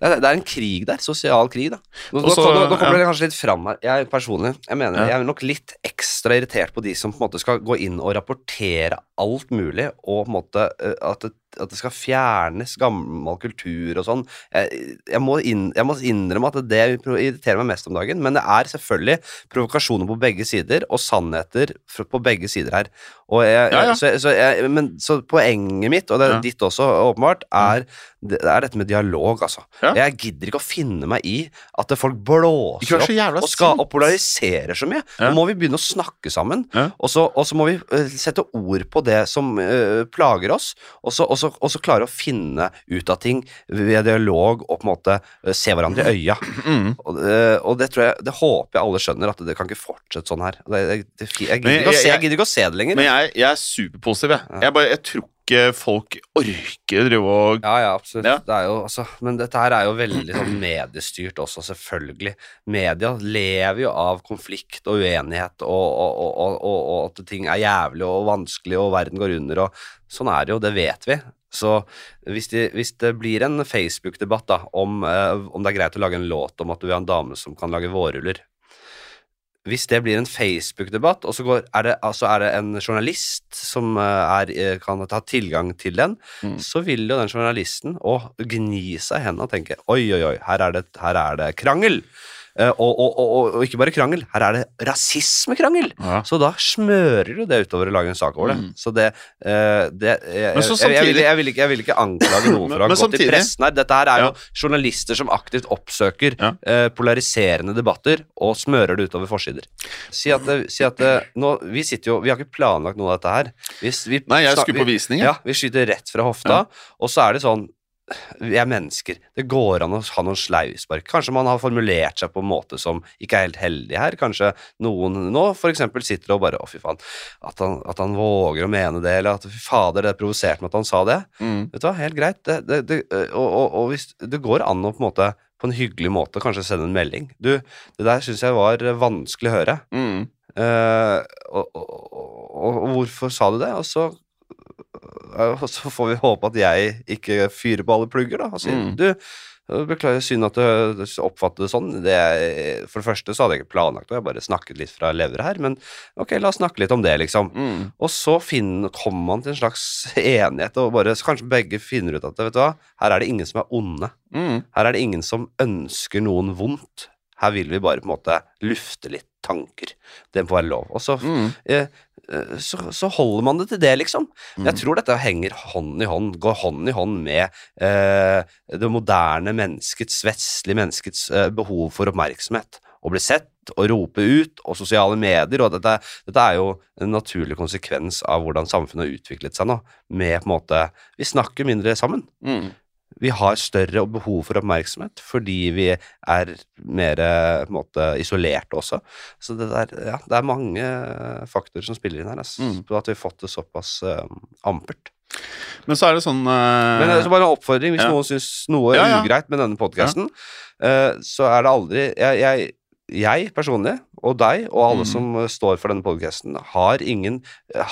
Det er, det er en krig der. Sosial krig, da. Nå, nå, Også, nå, nå kommer ja. det kanskje litt fram her. Jeg personlig jeg mener, Ja. jeg er nok litt ekstra irritert på de som på en måte skal gå inn og rapportere alt mulig, og på en måte eh, at det, at det skal fjernes gammel kultur og sånn. Jeg, jeg, må inn, jeg må innrømme at det irriterer meg mest om dagen, men det er selvfølgelig provokasjoner på begge sider, og sannheter på begge sider her. Og jeg, Ja, ja. Så, så, jeg, men, så poenget mitt, og det er ditt også åpenbart, er, det er dette med dialog, altså. Ja. Jeg gidder ikke å finne meg i at folk blåser opp og, skal, og polariserer så mye. Ja. Nå må vi begynne å snakke sammen, Ja. og, så, og så må vi eh, sette ord på det som uh, plager oss, og så, og, så, og så klare å finne ut av ting ved dialog og på en måte uh, se hverandre i øya. Mm. Og, eh, og det tror jeg, det håper jeg alle skjønner, at det kan ikke fortsette sånn her. Det, det, det, jeg, gidder å jeg- se, jeg jeg- gidder ikke å se det lenger. Men jeg, jeg er superpositiv, jeg. Jeg, bare, jeg tror ikke folk orker drive og Ja, ja, absolutt. Ja. Det er jo, altså, men dette her er jo veldig sånn mediestyrt også, selvfølgelig. Media lever jo av konflikt og uenighet, og, og, og, og, og, og at ting er jævlig og vanskelig, og verden går under, og sånn er det jo, det vet vi. Så hvis, de, hvis det blir en Facebook-debatt da, om, eh, om det er greit å lage en låt om at du er en dame som kan lage vårruller hvis det blir en Facebook-debatt, og så går, er, det, altså er det en journalist som eh, er, eh, kan ta tilgang til den, Mm. så vil jo den journalisten å gni seg i hendene og tenke oi, oi, oi, her er det, her er det krangel. Eh, og, og, og, og, og ikke bare krangel, her er det rasismekrangel. ja. Så da smører du det utover å lage en sak over det. Mm. Så det, eh, det jeg, så jeg, jeg, vil, jeg, vil ikke, jeg vil ikke anklage noen for å ha gått i pressen her. Dette her er jo Ja. journalister som aktivt oppsøker Ja. eh, polariserende debatter og smører det utover forsider. Si at, si at nå, Vi sitter jo, vi har ikke planlagt noe av dette her. Vi, vi, Nei, jeg skulle på vi- visning. Ja, vi skyter rett fra hofta, og så er det sånn vi er mennesker. Det går an å ha noen sleivspark. Kanskje man har formulert seg på en måte som ikke er helt heldig her. Kanskje noen nå eksempel sitter og bare Å, fy faen. At han, at han våger å mene det, eller at fy fader, det provoserte meg at han sa det. Mm. Vet du hva, helt greit. Det, det, det, og, og, og hvis det går an å på en måte på en hyggelig måte kanskje sende en melding. Du, det der syns jeg var vanskelig å høre. Mm. Uh, og, og, og, og hvorfor sa du det? Og så, så får vi håpe at jeg ikke fyrer på alle plugger, da. Og sier Mm. du, Beklager, synd at du oppfatter det sånn. Det er, for det første så hadde jeg ikke planlagt det, jeg bare snakket litt fra levra her, men ok, la oss snakke litt om det, liksom. Mm. Og så kommer man til en slags enighet, og bare, kanskje begge finner ut at vet du hva, her er det ingen som er onde. Mm. Her er det ingen som ønsker noen vondt. Her vil vi bare på en måte lufte litt tanker. Det må være lov. Og så, Mm. eh, eh, så, så holder man det til det, liksom. Mm. Jeg tror dette henger hånd i hånd, går hånd i hånd med eh, det moderne menneskets, vestlige menneskets eh, behov for oppmerksomhet. Å bli sett og rope ut, og sosiale medier. og dette, dette er jo en naturlig konsekvens av hvordan samfunnet har utviklet seg nå. Med på en måte Vi snakker mindre sammen. Mm. Vi har større behov for oppmerksomhet fordi vi er mer eh, måte isolerte også. Så det, der, ja, det er mange eh, faktorer som spiller inn her. altså, Mm. på at vi har fått det såpass eh, ampert. Men så er det sånn uh, Men det er bare en oppfordring hvis ja. noen syns noe er Ja, ugreit med denne podkasten, så er det aldri jeg, jeg, jeg personlig, og deg, og alle mm. som står for denne podkasten, har ingen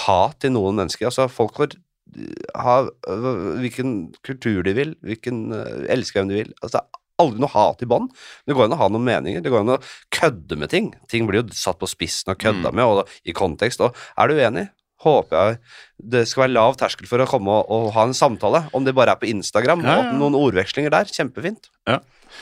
hat til noen mennesker. Altså, folk får ha hvilken kultur de vil, hvilken uh, elsker hvem de vil. Altså, det er aldri noe hat i bånn. Det går an å ha noen meninger, det går an å kødde med ting. Ting blir jo satt på spissen og kødda Mm. med, og i kontekst. Og er du uenig, håper jeg det skal være lav terskel for å komme og, og ha en samtale. Om det bare er på Instagram, Ja, ja. og noen ordvekslinger der. Kjempefint. Ja.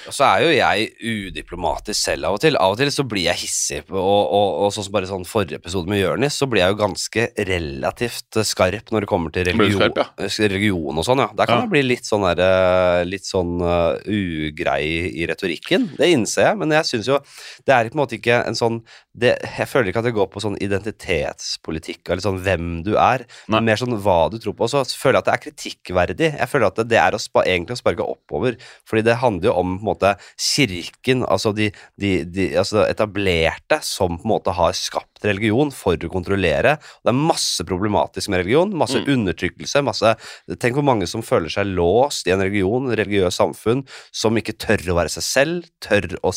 Og så er jo jeg udiplomatisk selv av og til. Av og til så blir jeg hissig, og, og, og sånn som bare sånn forrige episode med Jørnis, så blir jeg jo ganske relativt skarp når det kommer til religion, skarp, ja? religion og sånn, ja. Der kan Ja. jeg bli litt sånn der, eh, litt sånn uh, ugrei i retorikken. Det innser jeg, men jeg syns jo det er på en måte ikke en sånn det, Jeg føler ikke at det går på sånn identitetspolitikk, eller sånn hvem du er, Nei. men mer sånn hva du tror på. Og så føler jeg at det er kritikkverdig. Jeg føler at det, det er å spa, egentlig å sparke oppover, fordi det handler jo om på en måte kirken, altså de, de, de altså etablerte, som på en måte har skapt religion for å kontrollere. Det er masse problematisk med religion, masse Mm. undertrykkelse, masse Tenk hvor mange som føler seg låst i en religion, et religiøst samfunn, som ikke tør å være seg selv, tør å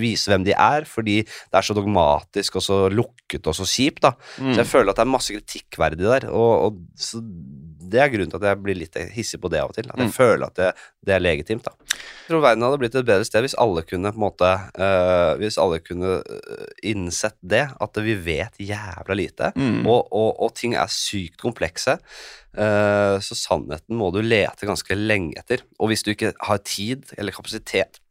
vise hvem de er, fordi det er så dogmatisk og så lukket og så kjipt, da. Mm. Så jeg føler at det er masse kritikkverdig der, og, og så det er grunnen til at jeg blir litt hissig på det av og til. At jeg Mm. føler at det, det er legitimt, da. Jeg tror verden hadde blitt et bedre sted hvis alle kunne på en måte uh, Hvis alle kunne øh, innsett det, at vi vet jævla lite, Mm. og, og, og ting er sykt komplekse. Uh, så sannheten må du lete ganske lenge etter. Og hvis du ikke har tid eller kapasitet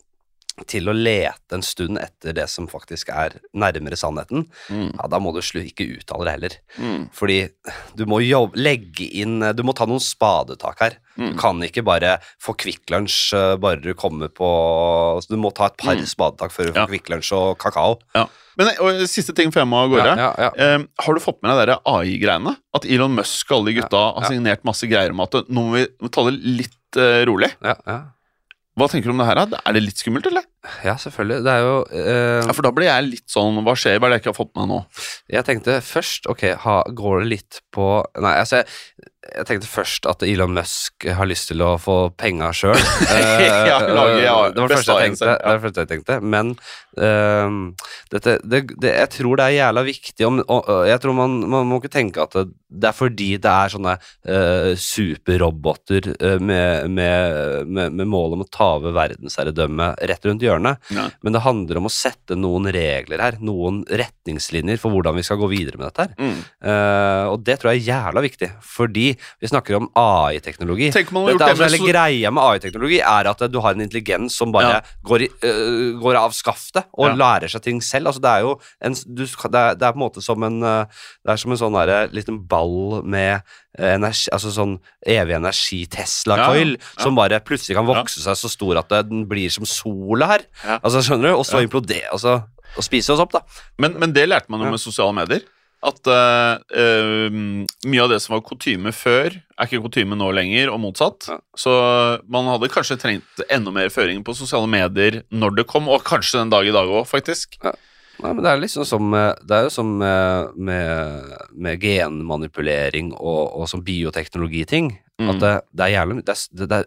til å lete en stund etter det som faktisk er nærmere sannheten, Mm. ja, da må du ikke uttale det heller. Mm. Fordi du må jobbe, legge inn Du må ta noen spadetak her. Du Mm. kan ikke bare få Kvikk Lunsj eh, bare du kommer på Du må ta et par Mm. spadetak før du Ja. får Kvikk Lunsj og kakao. Ja. Men og, siste ting før jeg må av gårde. Ja, ja, ja. Eh, har du fått med deg de AI-greiene? At Elon Musk og alle de gutta Ja, ja. har signert masse greier om at nå må vi ta det litt eh, rolig. Ja, ja. Hva tenker du om det her? Er det litt skummelt, eller? Ja, selvfølgelig. Det er jo eh, Ja, For da blir jeg litt sånn Hva skjer? Hva er det jeg ikke har fått med meg nå? Jeg tenkte først Ok, ha, går det litt på Nei, altså jeg, jeg tenkte først at Elon Musk har lyst til å få penga sjøl. Ja, lage, ja, det var det første jeg tenkte. selv, ja. Det var det første jeg tenkte. Men ehm, dette, det, det, jeg tror det er jævla viktig om, og, Jeg tror man, man må ikke tenke at det, det er fordi det er sånne eh, superroboter eh, med, med, med, med mål om å ta over verdensherredømmet rett rundt hjørnet. Ja. Men det handler om å sette noen regler her, noen retningslinjer for hvordan vi skal gå videre med dette her. Mm. Uh, og det tror jeg er jævla viktig, fordi vi snakker om AI-teknologi. Altså hele greia med AI-teknologi er at du har en intelligens som bare Ja. går, i, uh, går av skaftet og Ja. lærer seg ting selv. Altså, det er jo en, du, det, er, det er på en måte som en øh, Det er som en sånn der, liten ball med energi, altså sånn evig energi Tesla-coil, Ja, ja. som bare plutselig kan vokse seg så stor at den blir som sola her. Ja. Altså, skjønner du? Og så Ja. implodere altså, og spise oss opp, da. Men, men det lærte man jo Ja. med sosiale medier. At uh, eh, mye av det som var kutyme før, er ikke kutyme nå lenger, og motsatt. Ja. Så man hadde kanskje trengt enda mer føring på sosiale medier når det kom, og kanskje den dag i dag òg, faktisk. Nei, men det er liksom som eh, Det er jo som med, med, med genmanipulering og, og som bioteknologiting. Mm. At det, det er jævlig det er, det er,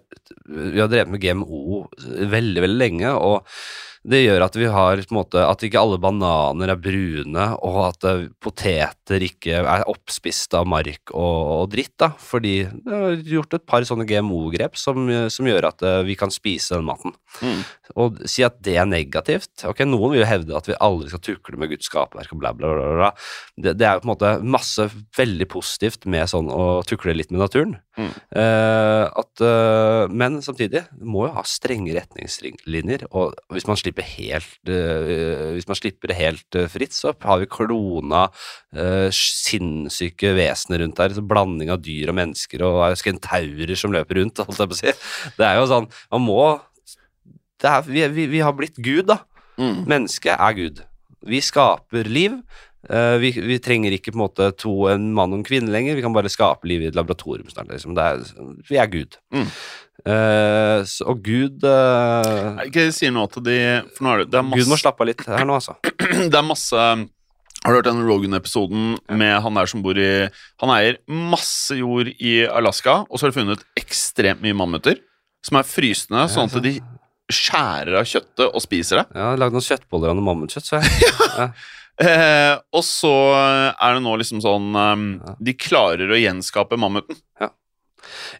Vi har drevet med GMO veldig, veldig lenge, og Det gjør at vi har på en måte, at ikke alle bananer er brune, og at eh, poteter ikke er oppspist av mark og, og dritt. da, Fordi det har gjort et par sånne GMO-grep som, som gjør at eh, vi kan spise den maten. Mm. Og si at det er negativt Ok, Noen vil jo hevde at vi aldri skal tukle med Guds skaperverk og bla, bla, bla. bla. Det, det er jo på en måte masse veldig positivt med sånn å tukle litt med naturen. Mm. Eh, at, eh, men samtidig må jo ha strenge retningslinjer. Og hvis man slipper helt eh, Hvis man slipper det helt fritt, så har vi klona sinnssyke vesener rundt der. Blanding av dyr og mennesker og er skentaurer som løper rundt. Si. Det er jo sånn Man må det er, vi, vi, vi har blitt Gud, da. Mm. Mennesket er Gud. Vi skaper liv. Eh, vi, vi trenger ikke på en måte to, en mann og en kvinne lenger. Vi kan bare skape liv i et laboratorium snart. Liksom. Det er, vi er Gud. Mm. Uh, så, og Gud uh, ikke jeg sier nå til de For nå er det, det, er Gud må slappe av litt her nå, altså. det er masse Har du hørt den Rogan-episoden med han der som bor i Han eier masse jord i Alaska, og så har de funnet ekstremt mye mammuter som er frysende, sånn at de skjærer av kjøttet og spiser det. Jeg har lagd noen kjøttboller av noe mammutkjøtt, så jeg. Eh, og så er det nå liksom sånn um, De klarer å gjenskape mammuten.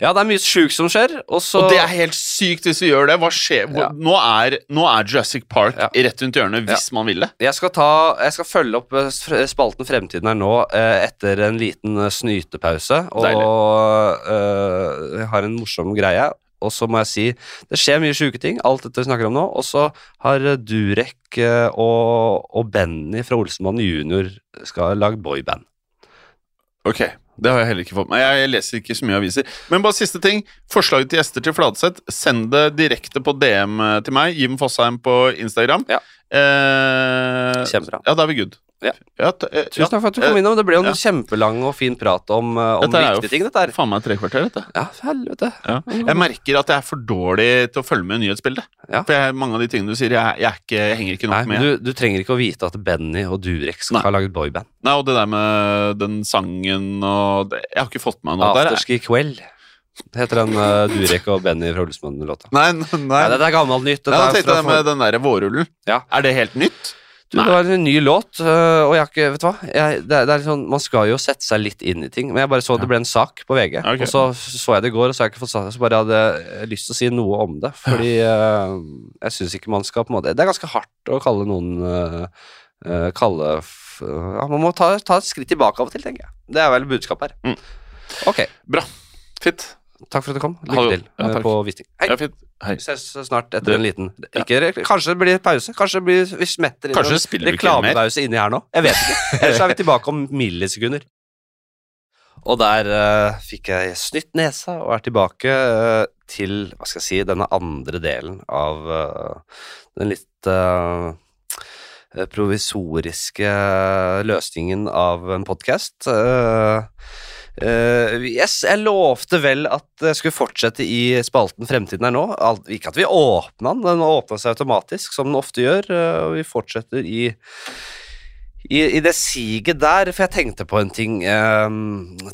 Ja, det er mye sjukt som skjer, og så Og det er helt sykt hvis vi gjør det. Hva skjer? Ja. nå, er, nå er Jurassic Park Ja. rett rundt hjørnet hvis man vil det. Jeg skal, ta, jeg skal følge opp eh, spalten Fremtiden her nå eh, etter en liten eh, snytepause. Og eh, jeg har en morsom greie. Og så må jeg si det skjer mye sjuke ting, alt dette vi snakker om nå. Og så har eh, Durek eh, og, og Benny fra Olsenmann jr. skal lage boyband. Ok, Det har jeg heller ikke fått med. Jeg leser ikke så mye aviser. Men bare siste ting. Forslaget til gjester til Fladseth, send det direkte på DM til meg. Jim Fosheim på Instagram. Ja. Eh, Kjempebra. Ja, da er vi good. Ja. t- eh, Tusen takk for at du kom innom. Det ble jo en Ja. kjempelang og fin prat om, eh, om er jo viktige ting, dette her. Faen meg tre kvarter, dette. Ja, helvete. Ja. Jeg merker at jeg er for dårlig til å følge med i nyhetsbildet. Ja. For jeg, mange av de tingene du sier, jeg, jeg, er ikke, jeg henger ikke nok Nei, med. du, du trenger ikke å vite at Benny og Durek skal Nei. ha laget boyband. Nei, Og det der med den sangen og det, Jeg har ikke fått med meg noe der. jeg. Afterski kveld heter den uh, Durek og Benny fra Olsmann-låta. Nei, nei, nei. Nei, dette er gammelt nytt. Nei, Dette da er tenkte jeg med den der vårrullen. Ja. Er det helt nytt? Du, det var en ny låt, øh, og jeg har ikke Vet du hva? Jeg, det, det sånn, man skal jo sette seg litt inn i ting, men jeg bare så det ble en sak på VG, Okay. og så så jeg det i går, og så har jeg ikke fått sagt det, så bare hadde jeg lyst til å si noe om det, fordi øh, jeg syns ikke man skal på en måte Det er ganske hardt å kalle noen uh, Kalle ja, Man må ta, ta et skritt tilbake av og til, tenker jeg. Det er vel budskapet her. Mm. Ok, Fint. Takk for at du kom. Lykke til Ja, på visning. Hei. Ja. Hei. Vi ses snart etter Det- en liten ikke, Kanskje det blir pause? Kanskje det blir, vi smetter inn Kanskje en reklamepause inni her nå? Jeg vet ikke. Ellers er vi tilbake om millisekunder. Og der uh, fikk jeg snytt nesa og er tilbake uh, til hva skal jeg si, denne andre delen av uh, den litt provisoriske løsningen av en podkast. Yes, jeg lovte vel at jeg skulle fortsette i spalten Fremtiden er nå. Alt, ikke at vi åpna den, den åpna seg automatisk, som den ofte gjør. Uh, og vi fortsetter i i, I det siget der, for jeg tenkte på en ting Uh,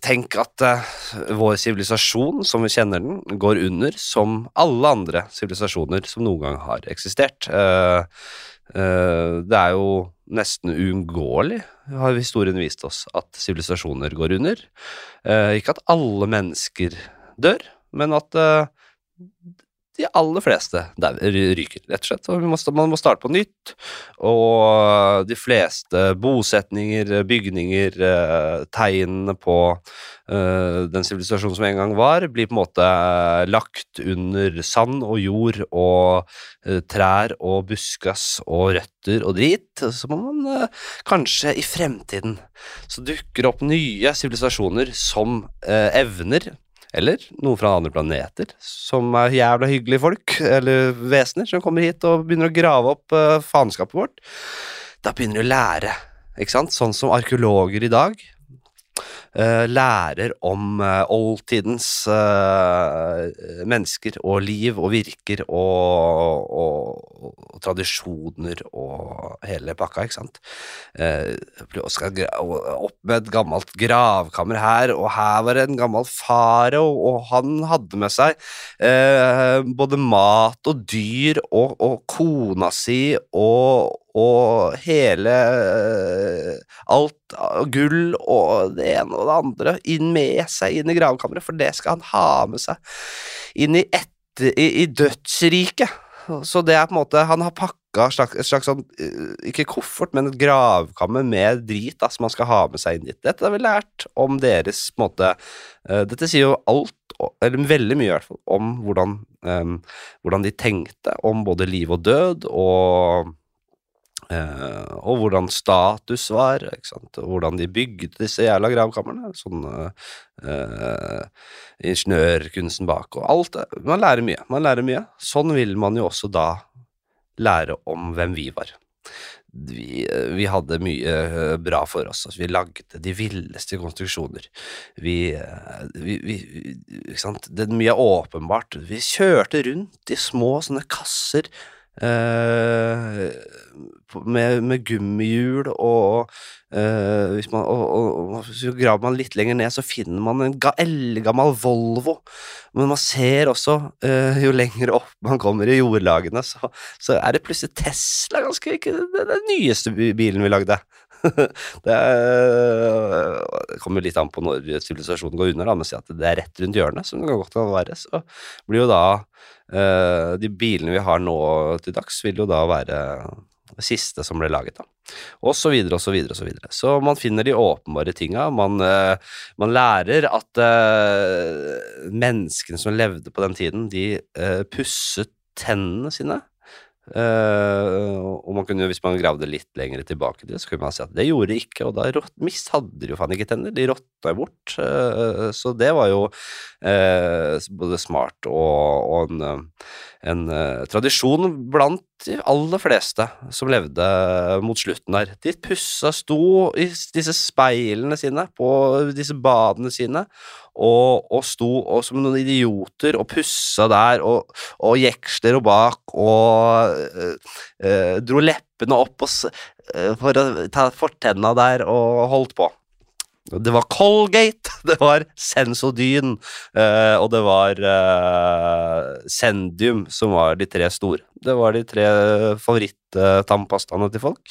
Tenk at vår sivilisasjon, som vi kjenner den, går under som alle andre sivilisasjoner som noen gang har eksistert. Det er jo nesten uunngåelig, har historien vist oss, at sivilisasjoner går under. Eh, ikke at alle mennesker dør, men at eh, de aller fleste ryker, rett og slett. Og må, man må starte på nytt. Og de fleste bosetninger, bygninger, eh, tegnene på uh, den sivilisasjonen som en gang var, blir på en måte eh, lagt under sand og jord og uh, trær og buskas og røtter og drit. Så må man uh, kanskje i fremtiden så dukker opp nye sivilisasjoner som evner eller noen fra andre planeter, som er jævla hyggelige folk, eller vesener, som kommer hit og begynner å grave opp uh, faenskapet vårt. Da begynner de å lære, ikke sant? Sånn som arkeologer i dag. Eh, lærer om eh, oldtidens eh, mennesker og liv og virker og, og, og tradisjoner og hele pakka, ikke sant. Skal opp med et gammelt gravkammer her, og her var det en gammel farao, og han hadde med seg både mat og dyr og, og kona si og, og hele eh, alt gull og det ene og det andre inn med seg inn i gravkammeret, for det skal han ha med seg inn i, etter, i, i dødsriket. Så det er på en måte Han har pakka et slags, slags sånn eh, Ikke koffert, men et gravkammer med drit da, som han skal ha med seg inn dit. Dette har vi lært om deres på en måte eh, Dette sier jo alt, eller veldig mye i hvert fall, om hvordan, um, hvordan de tenkte om både liv og død, og Eh, og hvordan status var, og hvordan de bygde disse jævla gravkamrene. Sånn eh, ingeniørkunsten bak og alt. Man lærer mye. Man lærer mye. Sånn vil man jo også da lære om hvem vi var. Vi, vi hadde mye eh, bra for oss. Altså, vi lagde de villeste konstruksjoner. Vi, eh, vi, vi Ikke sant. Det er mye åpenbart. Vi kjørte rundt i små sånne kasser eh, med, med gummihjul og eh, hvis man, og, og, og man graver man litt lenger ned, så finner man en ga, eldgammel Volvo. Men man ser også, eh, jo lenger opp man kommer i jordlagene, så, så er det plutselig Tesla, ganske ikke den, nyeste bilen vi lagde. det, er, det kommer litt an på når sivilisasjonen går under, da, men si at det er rett rundt hjørnet, som det godt kan være, så blir jo da De bilene vi har nå til dags, vil jo da være det siste som ble laget, da. Og så videre og så videre og så videre. Så man finner de åpenbare tinga. Man, eh, man lærer at uh, menneskene som levde på den tiden, de uh, pusset tennene sine. Uh, og man kunne, hvis man gravde litt lenger tilbake til det, så kunne man si at det gjorde de ikke, og da mist hadde de jo faen ikke tenner, de råtna bort. Uh, så det var jo eh, både smart og, og en, eh, en eh, tradisjon blant de aller fleste som levde mot slutten der. De pussa, sto i disse speilene sine på disse badene sine, og, og sto og som noen idioter og pussa der, og, og jeksler og bak, og eh, eh, dro leppene opp og, eh, for å ta fortenna der, og holdt på. Det var Colgate, det var Sensodyn, eh, og det var eh, Sendium som var de tre store. Det var de tre favoritt-tannpastaene til folk.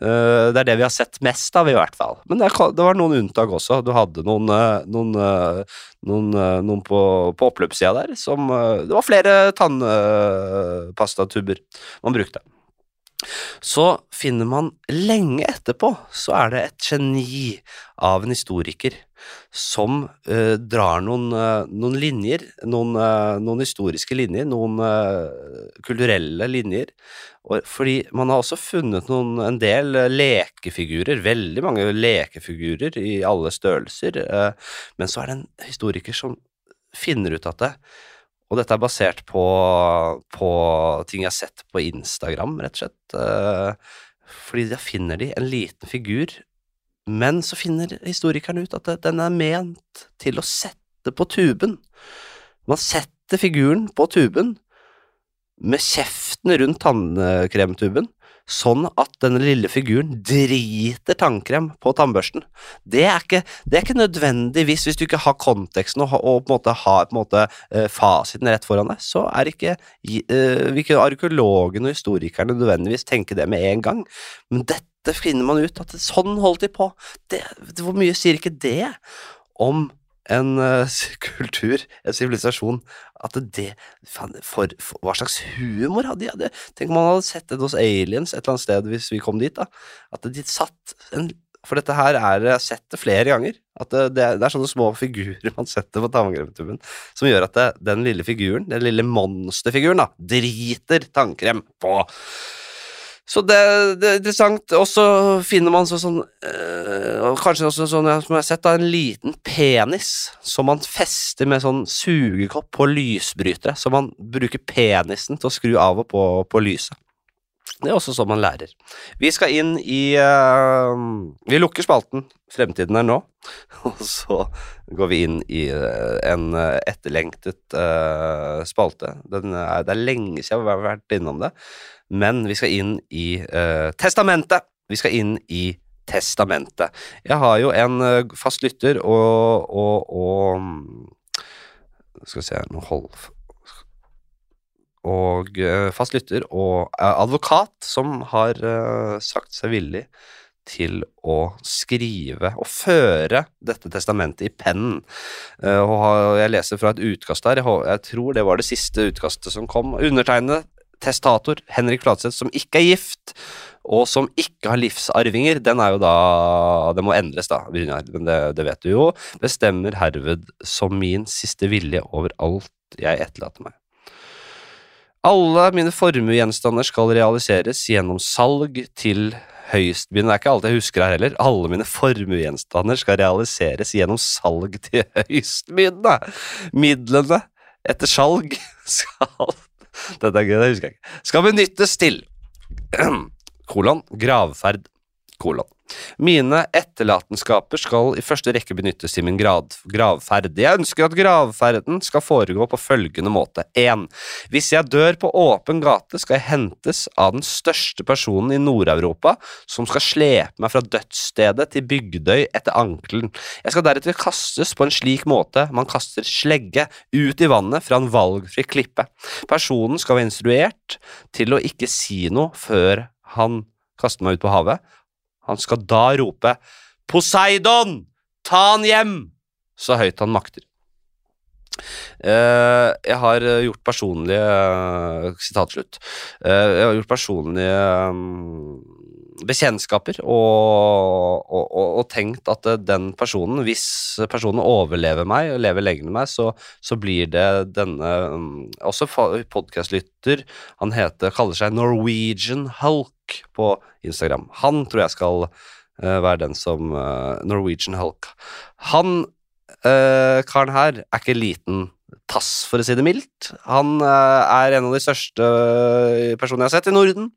Eh, det er det vi har sett mest av, i hvert fall. Men det, det var noen unntak også. Du hadde noen, eh, noen, eh, noen, eh, noen på, på oppløpssida der som Det var flere tannpastatuber man brukte. Så finner man lenge etterpå, så er det et geni av en historiker som uh, drar noen, uh, noen linjer, noen, uh, noen historiske linjer, noen kulturelle linjer. Og, fordi man har også funnet noen, en del lekefigurer, veldig mange lekefigurer i alle størrelser, men så er det en historiker som finner ut at det og dette er basert på, på ting jeg har sett på Instagram, rett og slett. Eh, fordi da finner de en liten figur, men så finner historikeren ut at den er ment til å sette på tuben. Man setter figuren på tuben med kjeften rundt tannkremtuben, sånn at denne lille figuren driter tannkrem på tannbørsten. Det er ikke, det er ikke nødvendigvis, hvis du ikke har konteksten og, og på en måte har en måte, eh, fasiten rett foran deg, så er ikke, eh, vil ikke arkeologene og historikerne nødvendigvis tenke det med en gang. Men dette finner man ut, at sånn holdt de på. Det, hvor mye sier ikke det om en uh, kultur, en sivilisasjon, at det faen, for, for, Hva slags humor hadde de? Tenk om man hadde sett det hos aliens et eller annet sted hvis vi kom dit, da. At de satt en For dette her er Jeg har sett det flere ganger. At det, det, er, det er sånne små figurer man setter på tannkremtuben som gjør at det, den lille figuren, den lille monsterfiguren, da, driter tannkrem på. Så det, det er interessant. Og så finner man så, sånn øh, Kanskje også sånn som jeg har sett, da, en liten penis som man fester med sånn sugekopp på lysbrytere. Så man bruker penisen til å skru av og på, på lyset. Det er også sånn man lærer. Vi skal inn i uh, Vi lukker spalten 'Fremtiden er nå', og så går vi inn i uh, en eh, etterlengtet uh, spalte. Er, det er lenge siden vi har vært innom det, men vi skal inn i testamentet. Vi skal inn i testamentet. Jeg har jo en fast lytter og, og, og Skal vi se Nå hold og eh, fast lytter og eh, advokat som har eh, sagt seg villig til å skrive og føre dette testamentet i pennen. Og jeg leser fra et utkast der, jeg, tror det var det siste utkastet som kom. Undertegnede testator Henrik Flatseth, som ikke er gift, og som ikke har livsarvinger, den er jo da Det må endres, da, Brynjar, men det, det vet du jo. Bestemmer herved som min siste vilje over alt jeg etterlater meg. Alle mine formuegjenstander skal realiseres gjennom salg til høyestbydende. Det er ikke alt jeg husker her heller. Alle mine formuegjenstander skal realiseres gjennom salg til høyestbydende. Midlene etter salg skal Dette er gøy, det husker jeg ikke. Skal benyttes til kolon, gravferd, kolon. Mine etterlatenskaper skal i første rekke benyttes til min grad, gravferd. Jeg ønsker at gravferden skal foregå på følgende måte. 1. Hvis jeg dør på åpen gate, skal jeg hentes av den største personen i Nord-Europa, som skal slepe meg fra dødsstedet til Bygdøy etter ankelen. Jeg skal deretter kastes på en slik måte man kaster slegge ut i vannet fra en valgfri klippe. Personen skal være instruert til å ikke si noe før han kaster meg ut på havet. Han skal da rope Poseidon, ta han hjem! Så høyt han makter. Uh, jeg har eh, gjort personlige uh, Sitatslutt. Uh, jeg har gjort personlige um, bekjentskaper og, og, og, og tenkt at eh, den personen, hvis personen overlever meg og lever lenger enn meg, så, så blir det denne um, Også podkastlytter. Han heter, kaller seg Norwegian Hulk på Instagram. Han tror jeg skal eh, være den som eh, Norwegian Hulk. Han eh, karen her er ikke liten tass, for å si det mildt. Han er en av de største personene jeg har sett i Norden,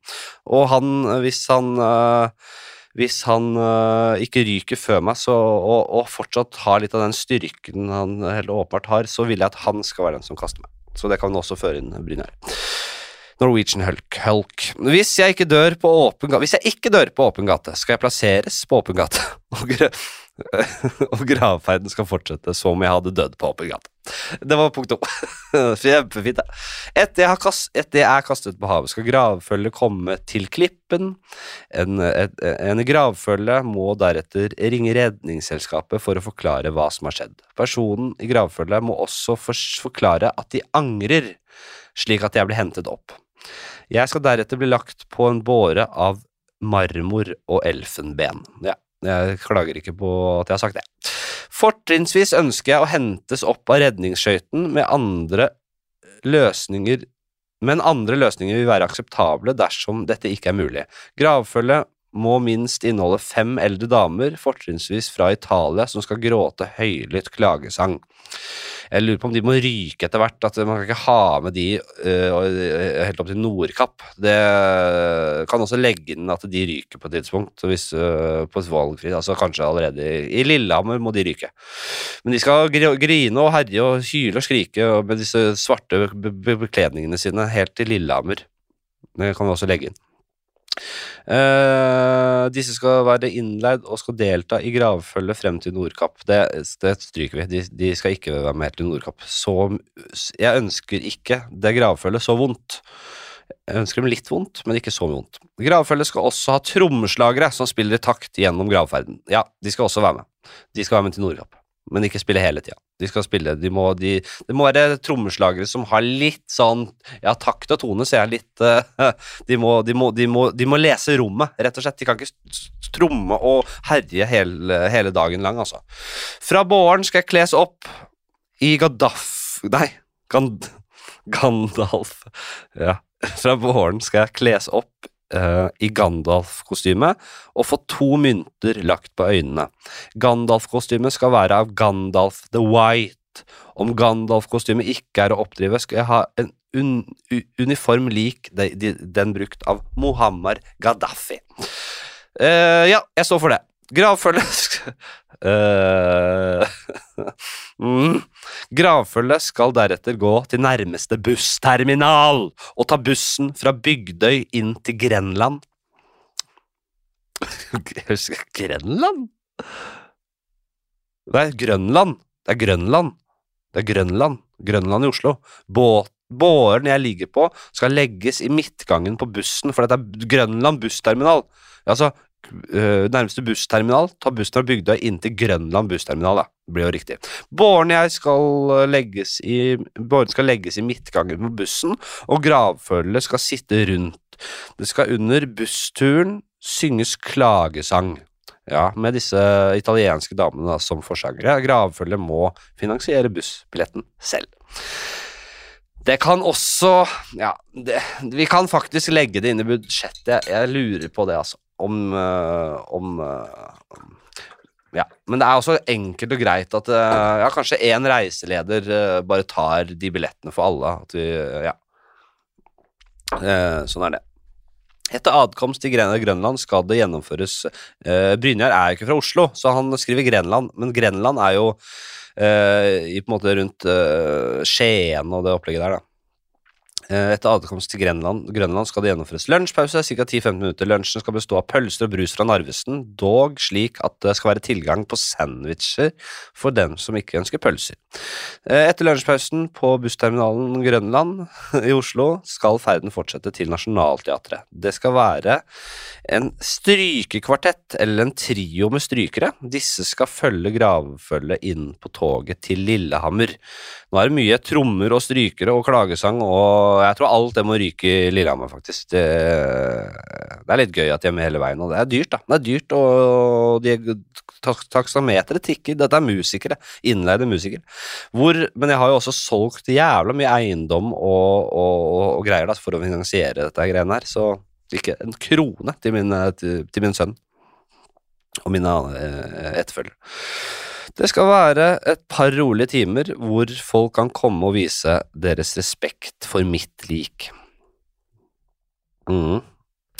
og han, hvis han hvis han øh, ikke ryker før meg, så, og, og fortsatt har litt av den styrken han helt åpenbart har, så vil jeg at han skal være den som kaster meg. Så det kan også føre inn, Brynjar. Norwegian Hulk. Hulk. Hvis jeg ikke dør på åpen gate Hvis jeg ikke dør på åpen gate, skal jeg plasseres på åpen gate, og, og gravferden skal fortsette som om jeg hadde dødd på åpen gate. Det var punkt to. Kjempefint. Etter jeg, kast, etter jeg er kastet på havet, skal gravfølget komme til klippen. En, et, en gravfølge må deretter ringe Redningsselskapet for å forklare hva som har skjedd. Personen i gravfølget må også forklare at de angrer, slik at jeg blir hentet opp. Jeg skal deretter bli lagt på en båre av marmor og elfenben. Ja, jeg klager ikke på at jeg har sagt det. Fortrinnsvis ønsker jeg å hentes opp av redningsskøyten med andre løsninger men andre løsninger vil være akseptable dersom dette ikke er mulig. Gravfølget må minst inneholde fem eldre damer, fortrinnsvis fra Italia, som skal gråte høylytt klagesang. Jeg lurer på om de må ryke etter hvert, at man kan ikke ha med de uh, helt opp til Nordkapp. Det kan også legge inn at de ryker på et tidspunkt, hvis, uh, på et valgfri, altså kanskje allerede i, i Lillehammer må de ryke. Men de skal grine og herje og hyle og skrike med disse svarte be be bekledningene sine helt til Lillehammer. Det kan vi også legge inn. Eh, disse skal være innleid og skal delta i gravfølget frem til Nordkapp. Det, det stryker vi. De, de skal ikke være med til Nordkapp. Så jeg ønsker ikke det gravfølget så vondt. Jeg ønsker dem litt vondt, men ikke så mye vondt. Gravfølget skal også ha trommeslagere som spiller i takt gjennom gravferden. Ja, de skal også være med. De skal være med til Nordkapp, men ikke spille hele tida. De skal spille, de må, de, det må være trommeslagere som har litt sånn Ja, takt og tone, ser jeg litt uh, de, må, de, må, de, må, lese rommet, rett og slett. De kan ikke tromme og herje hele, hele dagen lang, altså. Fra båren skal jeg kles opp i Gaddaf... Nei, Gand, Gandalf. Ja. Fra våren skal jeg kles opp eh, i Gandalf-kostyme og få to mynter lagt på øynene. Gandalf-kostymet skal være av Gandalf the White. Om Gandalf-kostymet ikke er å oppdrive, skal jeg ha en un, uniform lik de, de, den brukt av Muhammar Gaddafi. Uh, ja, jeg står for det. Gravfølge Eh, mm. Gravfølget skal deretter gå til nærmeste bussterminal og ta bussen fra Bygdøy inn til Grenland. Grenland? Det er Grønland. Det er Grønland. Det er Grønland. Grønland i Oslo. Båren jeg ligger på, skal legges i midtgangen på bussen, for dette er Grønland bussterminal. Altså, øh, nærmeste bussterminal Ta bussen fra Bygdøy inn til Grønland bussterminal, da. Det blir jo riktig. Båren skal øh, legges i Båren skal legges i midtgangen på bussen, og gravfølget skal sitte rundt. Det skal under bussturen synges klagesang. Ja, med disse italienske damene da, som forsangere. Gravfølget må finansiere bussbilletten selv. Det kan også Ja, det, vi kan faktisk legge det inn i budsjettet. Jeg, jeg lurer på det, altså. Om, øh, om øh, Ja. Men det er også enkelt og greit at øh, ja, kanskje én reiseleder bare tar de billettene for alle. At vi Ja. Eh, sånn er det. Etter adkomst til Grønland skal det gjennomføres eh, Brynjar er jo ikke fra Oslo, så han skriver Grenland, men Grenland er jo eh, i på en måte rundt eh, Skien og det opplegget der, da. Eh, Etter adkomst til Grenland, Grønland skal det gjennomføres lunsjpause, ca. 10-15 minutter. Lunsjen skal bestå av pølser og brus fra Narvesen, dog slik at det skal være tilgang på sandwicher for dem som ikke ønsker pølser. Eh, Etter lunsjpausen på bussterminalen Grønland i Oslo skal ferden fortsette til Nationaltheatret. Det skal være en strykekvartett eller en trio med strykere. Disse skal følge gravfølget inn på toget til Lillehammer. Nå er det mye trommer og strykere og klagesang, og jeg tror alt det må ryke i Lillehammer, faktisk. Det, det er litt gøy at de er med hele veien, og det er dyrt, da. Det er dyrt, og de taksameteret tikker. Dette er musikere, innleide musikere. Hvor, men jeg har jo også solgt jævla mye eiendom og, og, og, greier da, for å finansiere dette greiene her, så ikke en krone til min, eh, til, til min sønn og mine eh, etterfølgere. Det skal være et par rolige timer hvor folk kan komme og vise deres respekt for mitt lik. Mm.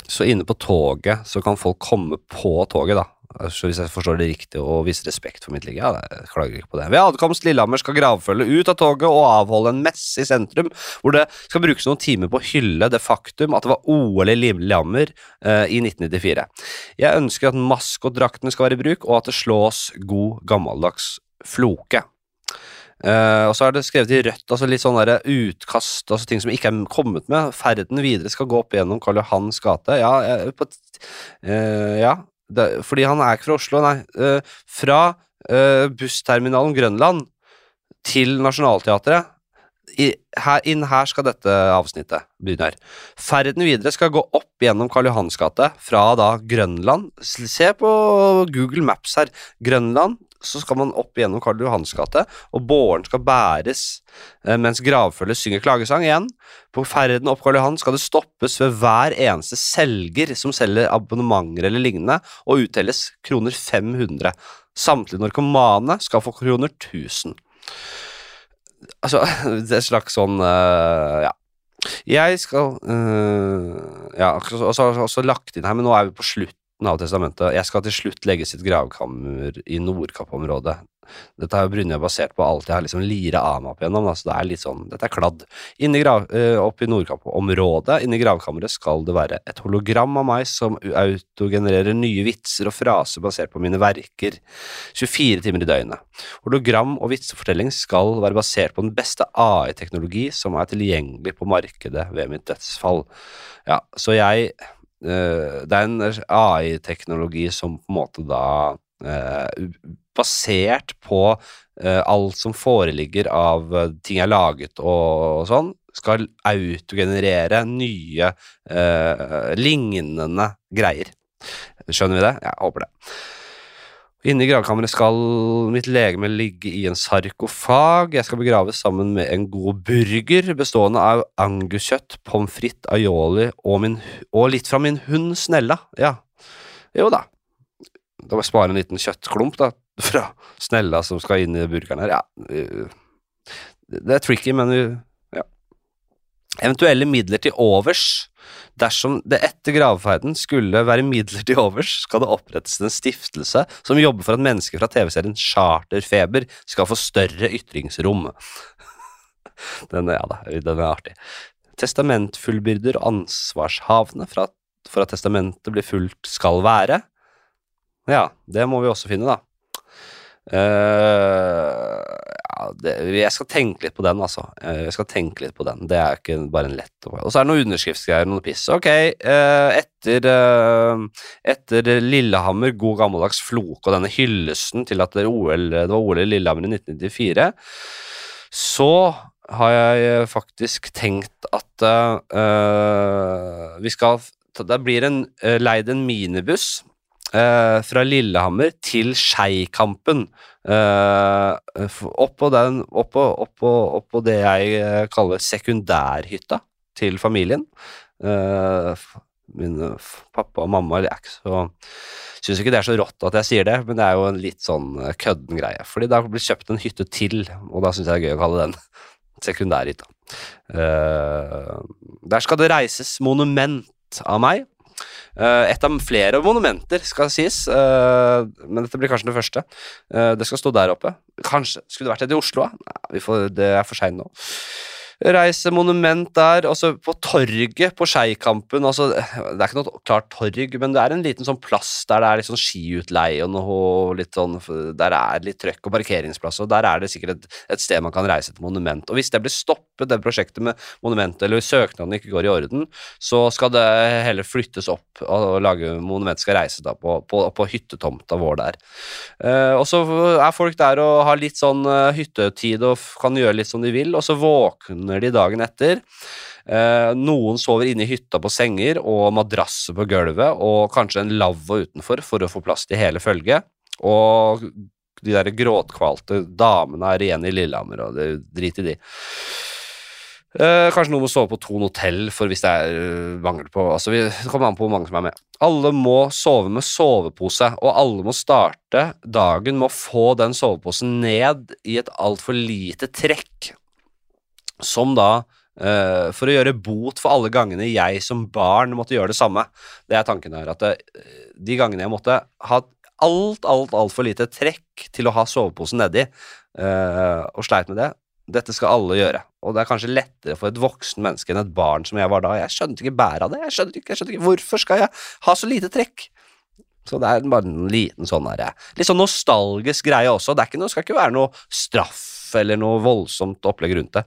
Så inne på toget så kan folk komme på toget, da. Så hvis jeg forstår det riktig, og viser respekt for mitt ligge, Ja, jeg klager ikke på det. Ved adkomst Lillehammer skal gravfølget ut av toget og avholde en messe i sentrum, hvor det skal brukes noen timer på å hylle det faktum at det var OL i Lillehammer eh, i 1994. Jeg ønsker at maskotdraktene skal være i bruk, og at det slås god gammeldags floke. Uh, og så er det skrevet i rødt, altså litt sånn der utkast, altså ting som ikke er kommet med. Ferden videre skal gå opp gjennom Karl Johans gate. Ja, jeg, på, et- eh, ja det, fordi han er ikke fra Oslo, nei. Eh, fra eh, bussterminalen Grønland til Nationaltheatret. I, her, inn her skal dette avsnittet begynne. her. Ferden videre skal gå opp gjennom Karl Johans gate fra da Grønland. Se på Google Maps her. Grønland, så skal man opp gjennom Karl Johans gate, og båren skal bæres eh, mens gravfølget synger klagesang igjen. På ferden opp Karl Johan skal det stoppes ved hver eneste selger som selger abonnementer eller lignende, og uttelles kroner 500. Samtlige narkomane skal få kroner 1000. Altså, det er slags sånn øh, Ja. Jeg skal øh, Ja, og så har også lagt inn her, men nå er vi på slutten av testamentet. Jeg skal til slutt legge sitt gravkammer i Nordkapp-området. Dette er jo Brynjar basert på alt jeg har liksom lira av meg opp igjennom, så det er litt sånn, dette er kladd. Inni grav, øh, opp i Nordkapp-området, inni gravkammeret, skal det være et hologram av meg som autogenererer nye vitser og fraser basert på mine verker 24 timer i døgnet. Hologram og vitsefortelling skal være basert på den beste AI-teknologi som er tilgjengelig på markedet ved mitt dødsfall. Ja, så jeg eh, Det er en AI-teknologi som på en måte da eh, Basert på eh, alt som foreligger av eh, ting jeg har laget og, og sånn, skal autogenerere nye eh, lignende greier. Skjønner vi det? Jeg håper det. Inne i gravkammeret skal mitt legeme ligge i en sarkofag. Jeg skal begraves sammen med en god burger bestående av anguskjøtt, pommes frites, aioli og, min, og litt fra min hund Snella. Ja, jo da. Da må jeg spare en liten kjøttklump da, fra Snella som skal inn i burgeren her. Ja, det er tricky, men ja. Eventuelle midler til overs. Dersom det etter gravferden skulle være midler til overs, skal det opprettes en stiftelse som jobber for at mennesker fra TV-serien Charterfeber skal få større ytringsrom. Den, ja da, den er artig. Testamentfullbyrder og ansvarshavende for at, for at testamentet blir fulgt skal være. Ja, det må vi også finne, da. Uh, ja, det, jeg skal tenke litt på den, altså. Eh, Jeg skal tenke litt på den. Det er ikke bare en lett Og så er det noen underskriftsgreier, noe piss. Ok, uh, etter, uh, etter Lillehammer, god gammeldags floke og denne hyllesten til at det, var OL i Lillehammer i 1994, så har jeg faktisk tenkt at vi skal Det blir en leid en minibuss eh, fra Lillehammer til Skeikampen. Uh, oppå, den, oppå, oppå, oppå det jeg eh, kaller sekundærhytta til familien. Eh, min eh, pappa og mamma er ikke så Syns ikke det er så rått at jeg sier det, men det er jo en litt sånn eh, kødden greie. Fordi det har blitt kjøpt en hytte til, og da syns jeg det er gøy å kalle den sekundærhytta. Eh, der skal det reises monument av meg. Eh, et av flere monumenter, skal sies, eh, men dette blir kanskje det første. Eh, det skal stå der oppe. Kanskje skulle det vært et i Oslo? Nei, det er for seint nå. Reise monument der, Altså på torget på Skeikampen. Altså, det er ikke noe klart torg, men det er en liten sånn plass der det er litt sånn skiutleie og noe litt sånn Der er litt trøkk og parkeringsplass, og der er det sikkert et, et sted man kan reise til monument. Og hvis det blir stoppet, det prosjektet med monumentet, eller søknaden ikke går i orden, så skal det heller flyttes opp, og lage monument skal reise da på, på, på hyttetomta vår der. Uh, og så er folk der og har litt sånn uh, hyttetid og kan gjøre litt som de vil, og så våkner de dagen etter. Eh, noen sover inne i hytta på senger og madrasser på gulvet, og kanskje en lavvo utenfor for å få plass til hele følget. Og de der gråtkvalte damene er igjen i Lillehammer, og det drit i de. Eh, kanskje noen må sove på Thon hotell for hvis det er eh, mangel på altså vi, Det kommer an på hvor mange som er med. Alle må sove med sovepose, og alle må starte dagen med å få den soveposen ned i et altfor lite trekk. Som da Uh, For å gjøre bot for alle gangene jeg som barn måtte gjøre det samme. Det er tanken her. At det, de gangene jeg måtte ha alt, alt, altfor lite trekk til å ha soveposen nedi, uh, og sleit med det, dette skal alle gjøre. Og det er kanskje lettere for et voksen menneske enn et barn som jeg var da. Jeg skjønte ikke bæret av det. Jeg skjønte ikke, jeg skjønte ikke Hvorfor skal jeg ha så lite trekk? Så det er bare en liten sånn her, litt sånn nostalgisk greie også. Det noe, skal ikke være noe straff eller noe voldsomt opplegg rundt det.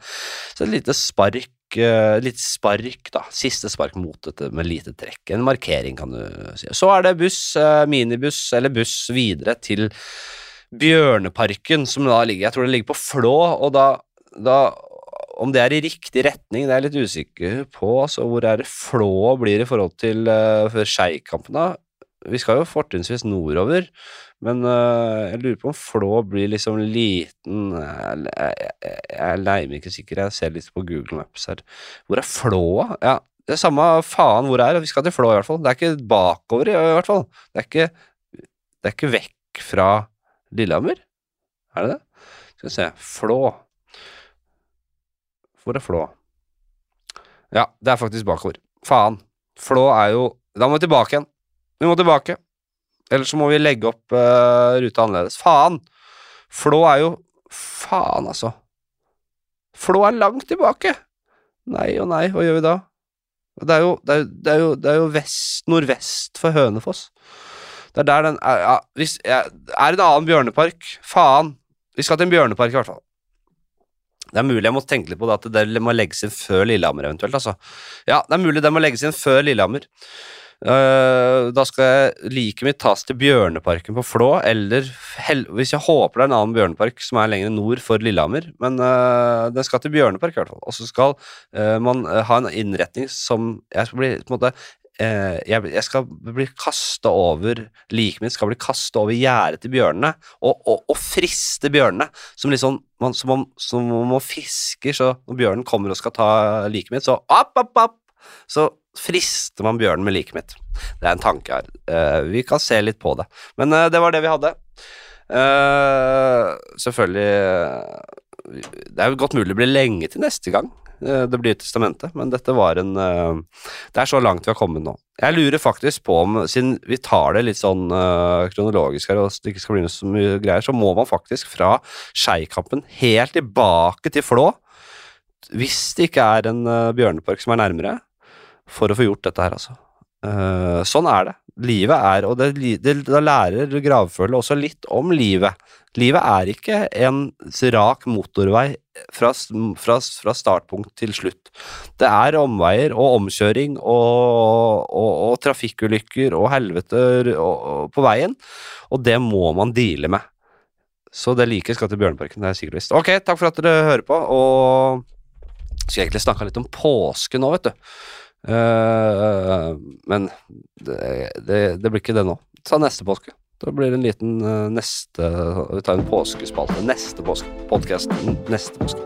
Så et lite spark, eh, litt spark, da. Siste spark mot dette med lite trekk. En markering, kan du si. Så er det buss, eh, minibuss eller buss videre til Bjørneparken, som da ligger Jeg tror det ligger på Flå, og da, da om det er i riktig retning, det er jeg litt usikker på. Altså, hvor er det Flå blir i forhold til uh, Skeikampen, da? Vi skal jo fortrinnsvis nordover, men uh, jeg lurer på om Flå blir liksom liten Jeg, jeg, jeg, jeg er meg ikke sikker, jeg ser litt på Google Maps her. Hvor er Flå? Ja, det er samme faen hvor det er, vi skal til Flå i hvert fall. Det er ikke bakover i hvert fall. Det er ikke, det er ikke vekk fra Lillehammer, er det det? Skal vi se, Flå. Hvor er Flå? Ja, det er faktisk bakover. Faen. Flå er jo Da må vi tilbake igjen. Vi må tilbake. Ellers så må vi legge opp uh, ruta annerledes. Faen! Flå er jo Faen, altså. Flå er langt tilbake. Nei og nei, hva gjør vi da? Det er jo, det er, det er jo, det er jo vest, nordvest for Hønefoss. Det er der den er, ja, hvis, er en annen bjørnepark. Faen. Vi skal til en bjørnepark, i hvert fall. Det er mulig jeg må tenke litt på det, at det må legges inn før Lillehammer, eventuelt. altså. Ja, det er mulig det må legges inn før Lillehammer. Eh, da skal jeg liket mitt tas til Bjørneparken på Flå, eller hvis jeg håper det er en annen bjørnepark som er lenger nord for Lillehammer, men uh, den skal til Bjørnepark i hvert fall. Og så skal uh, man ha en innretning som jeg skal bli på en måte jeg, jeg skal bli kasta over Liket mitt skal bli kasta over gjerdet til bjørnene, og, og, og friste bjørnene. Som liksom man, som, om, som om man fisker, så når bjørnen kommer og skal ta liket mitt, så opp, opp, opp! Så frister man bjørnen med liket mitt. Det er en tanke her. Uh, vi kan se litt på det. Men uh, det var det vi hadde. Uh, selvfølgelig Det er jo godt mulig det blir lenge til neste gang. det blir testamentet, men dette var en Det er så langt vi har kommet nå. Jeg lurer faktisk på om, siden vi tar det litt sånn kronologisk her, og det ikke skal bli så mye greier, så må man faktisk fra Skeikampen helt tilbake til Flå, hvis det ikke er en bjørnepark som er nærmere, for å få gjort dette her, altså. Uh, sånn er det. Livet er Og det, det, da lærer gravfølget også litt om livet. Livet er ikke en rak motorvei fra, fra, fra startpunkt til slutt. Det er omveier og omkjøring og, og, og trafikkulykker og helveter på veien, og det må man deale med. Så det like skal til Bjørneparken, det er sikkert visst. Ok, takk for at dere hører på, og skal egentlig snakke litt om påske nå, vet du. Uh, men det, det, det, blir ikke det nå. Ta neste påske. Da blir det en liten uh, neste Vi tar en påskespalte. Neste påske. Podkast neste påske.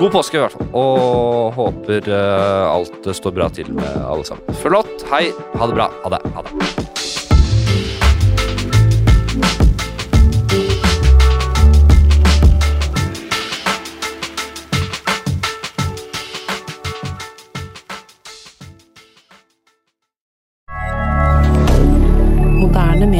God påske, i hvert fall. Og håper uh, alt står bra til med alle sammen. Flott. Hei. Ha det bra. Ha det. Ha det.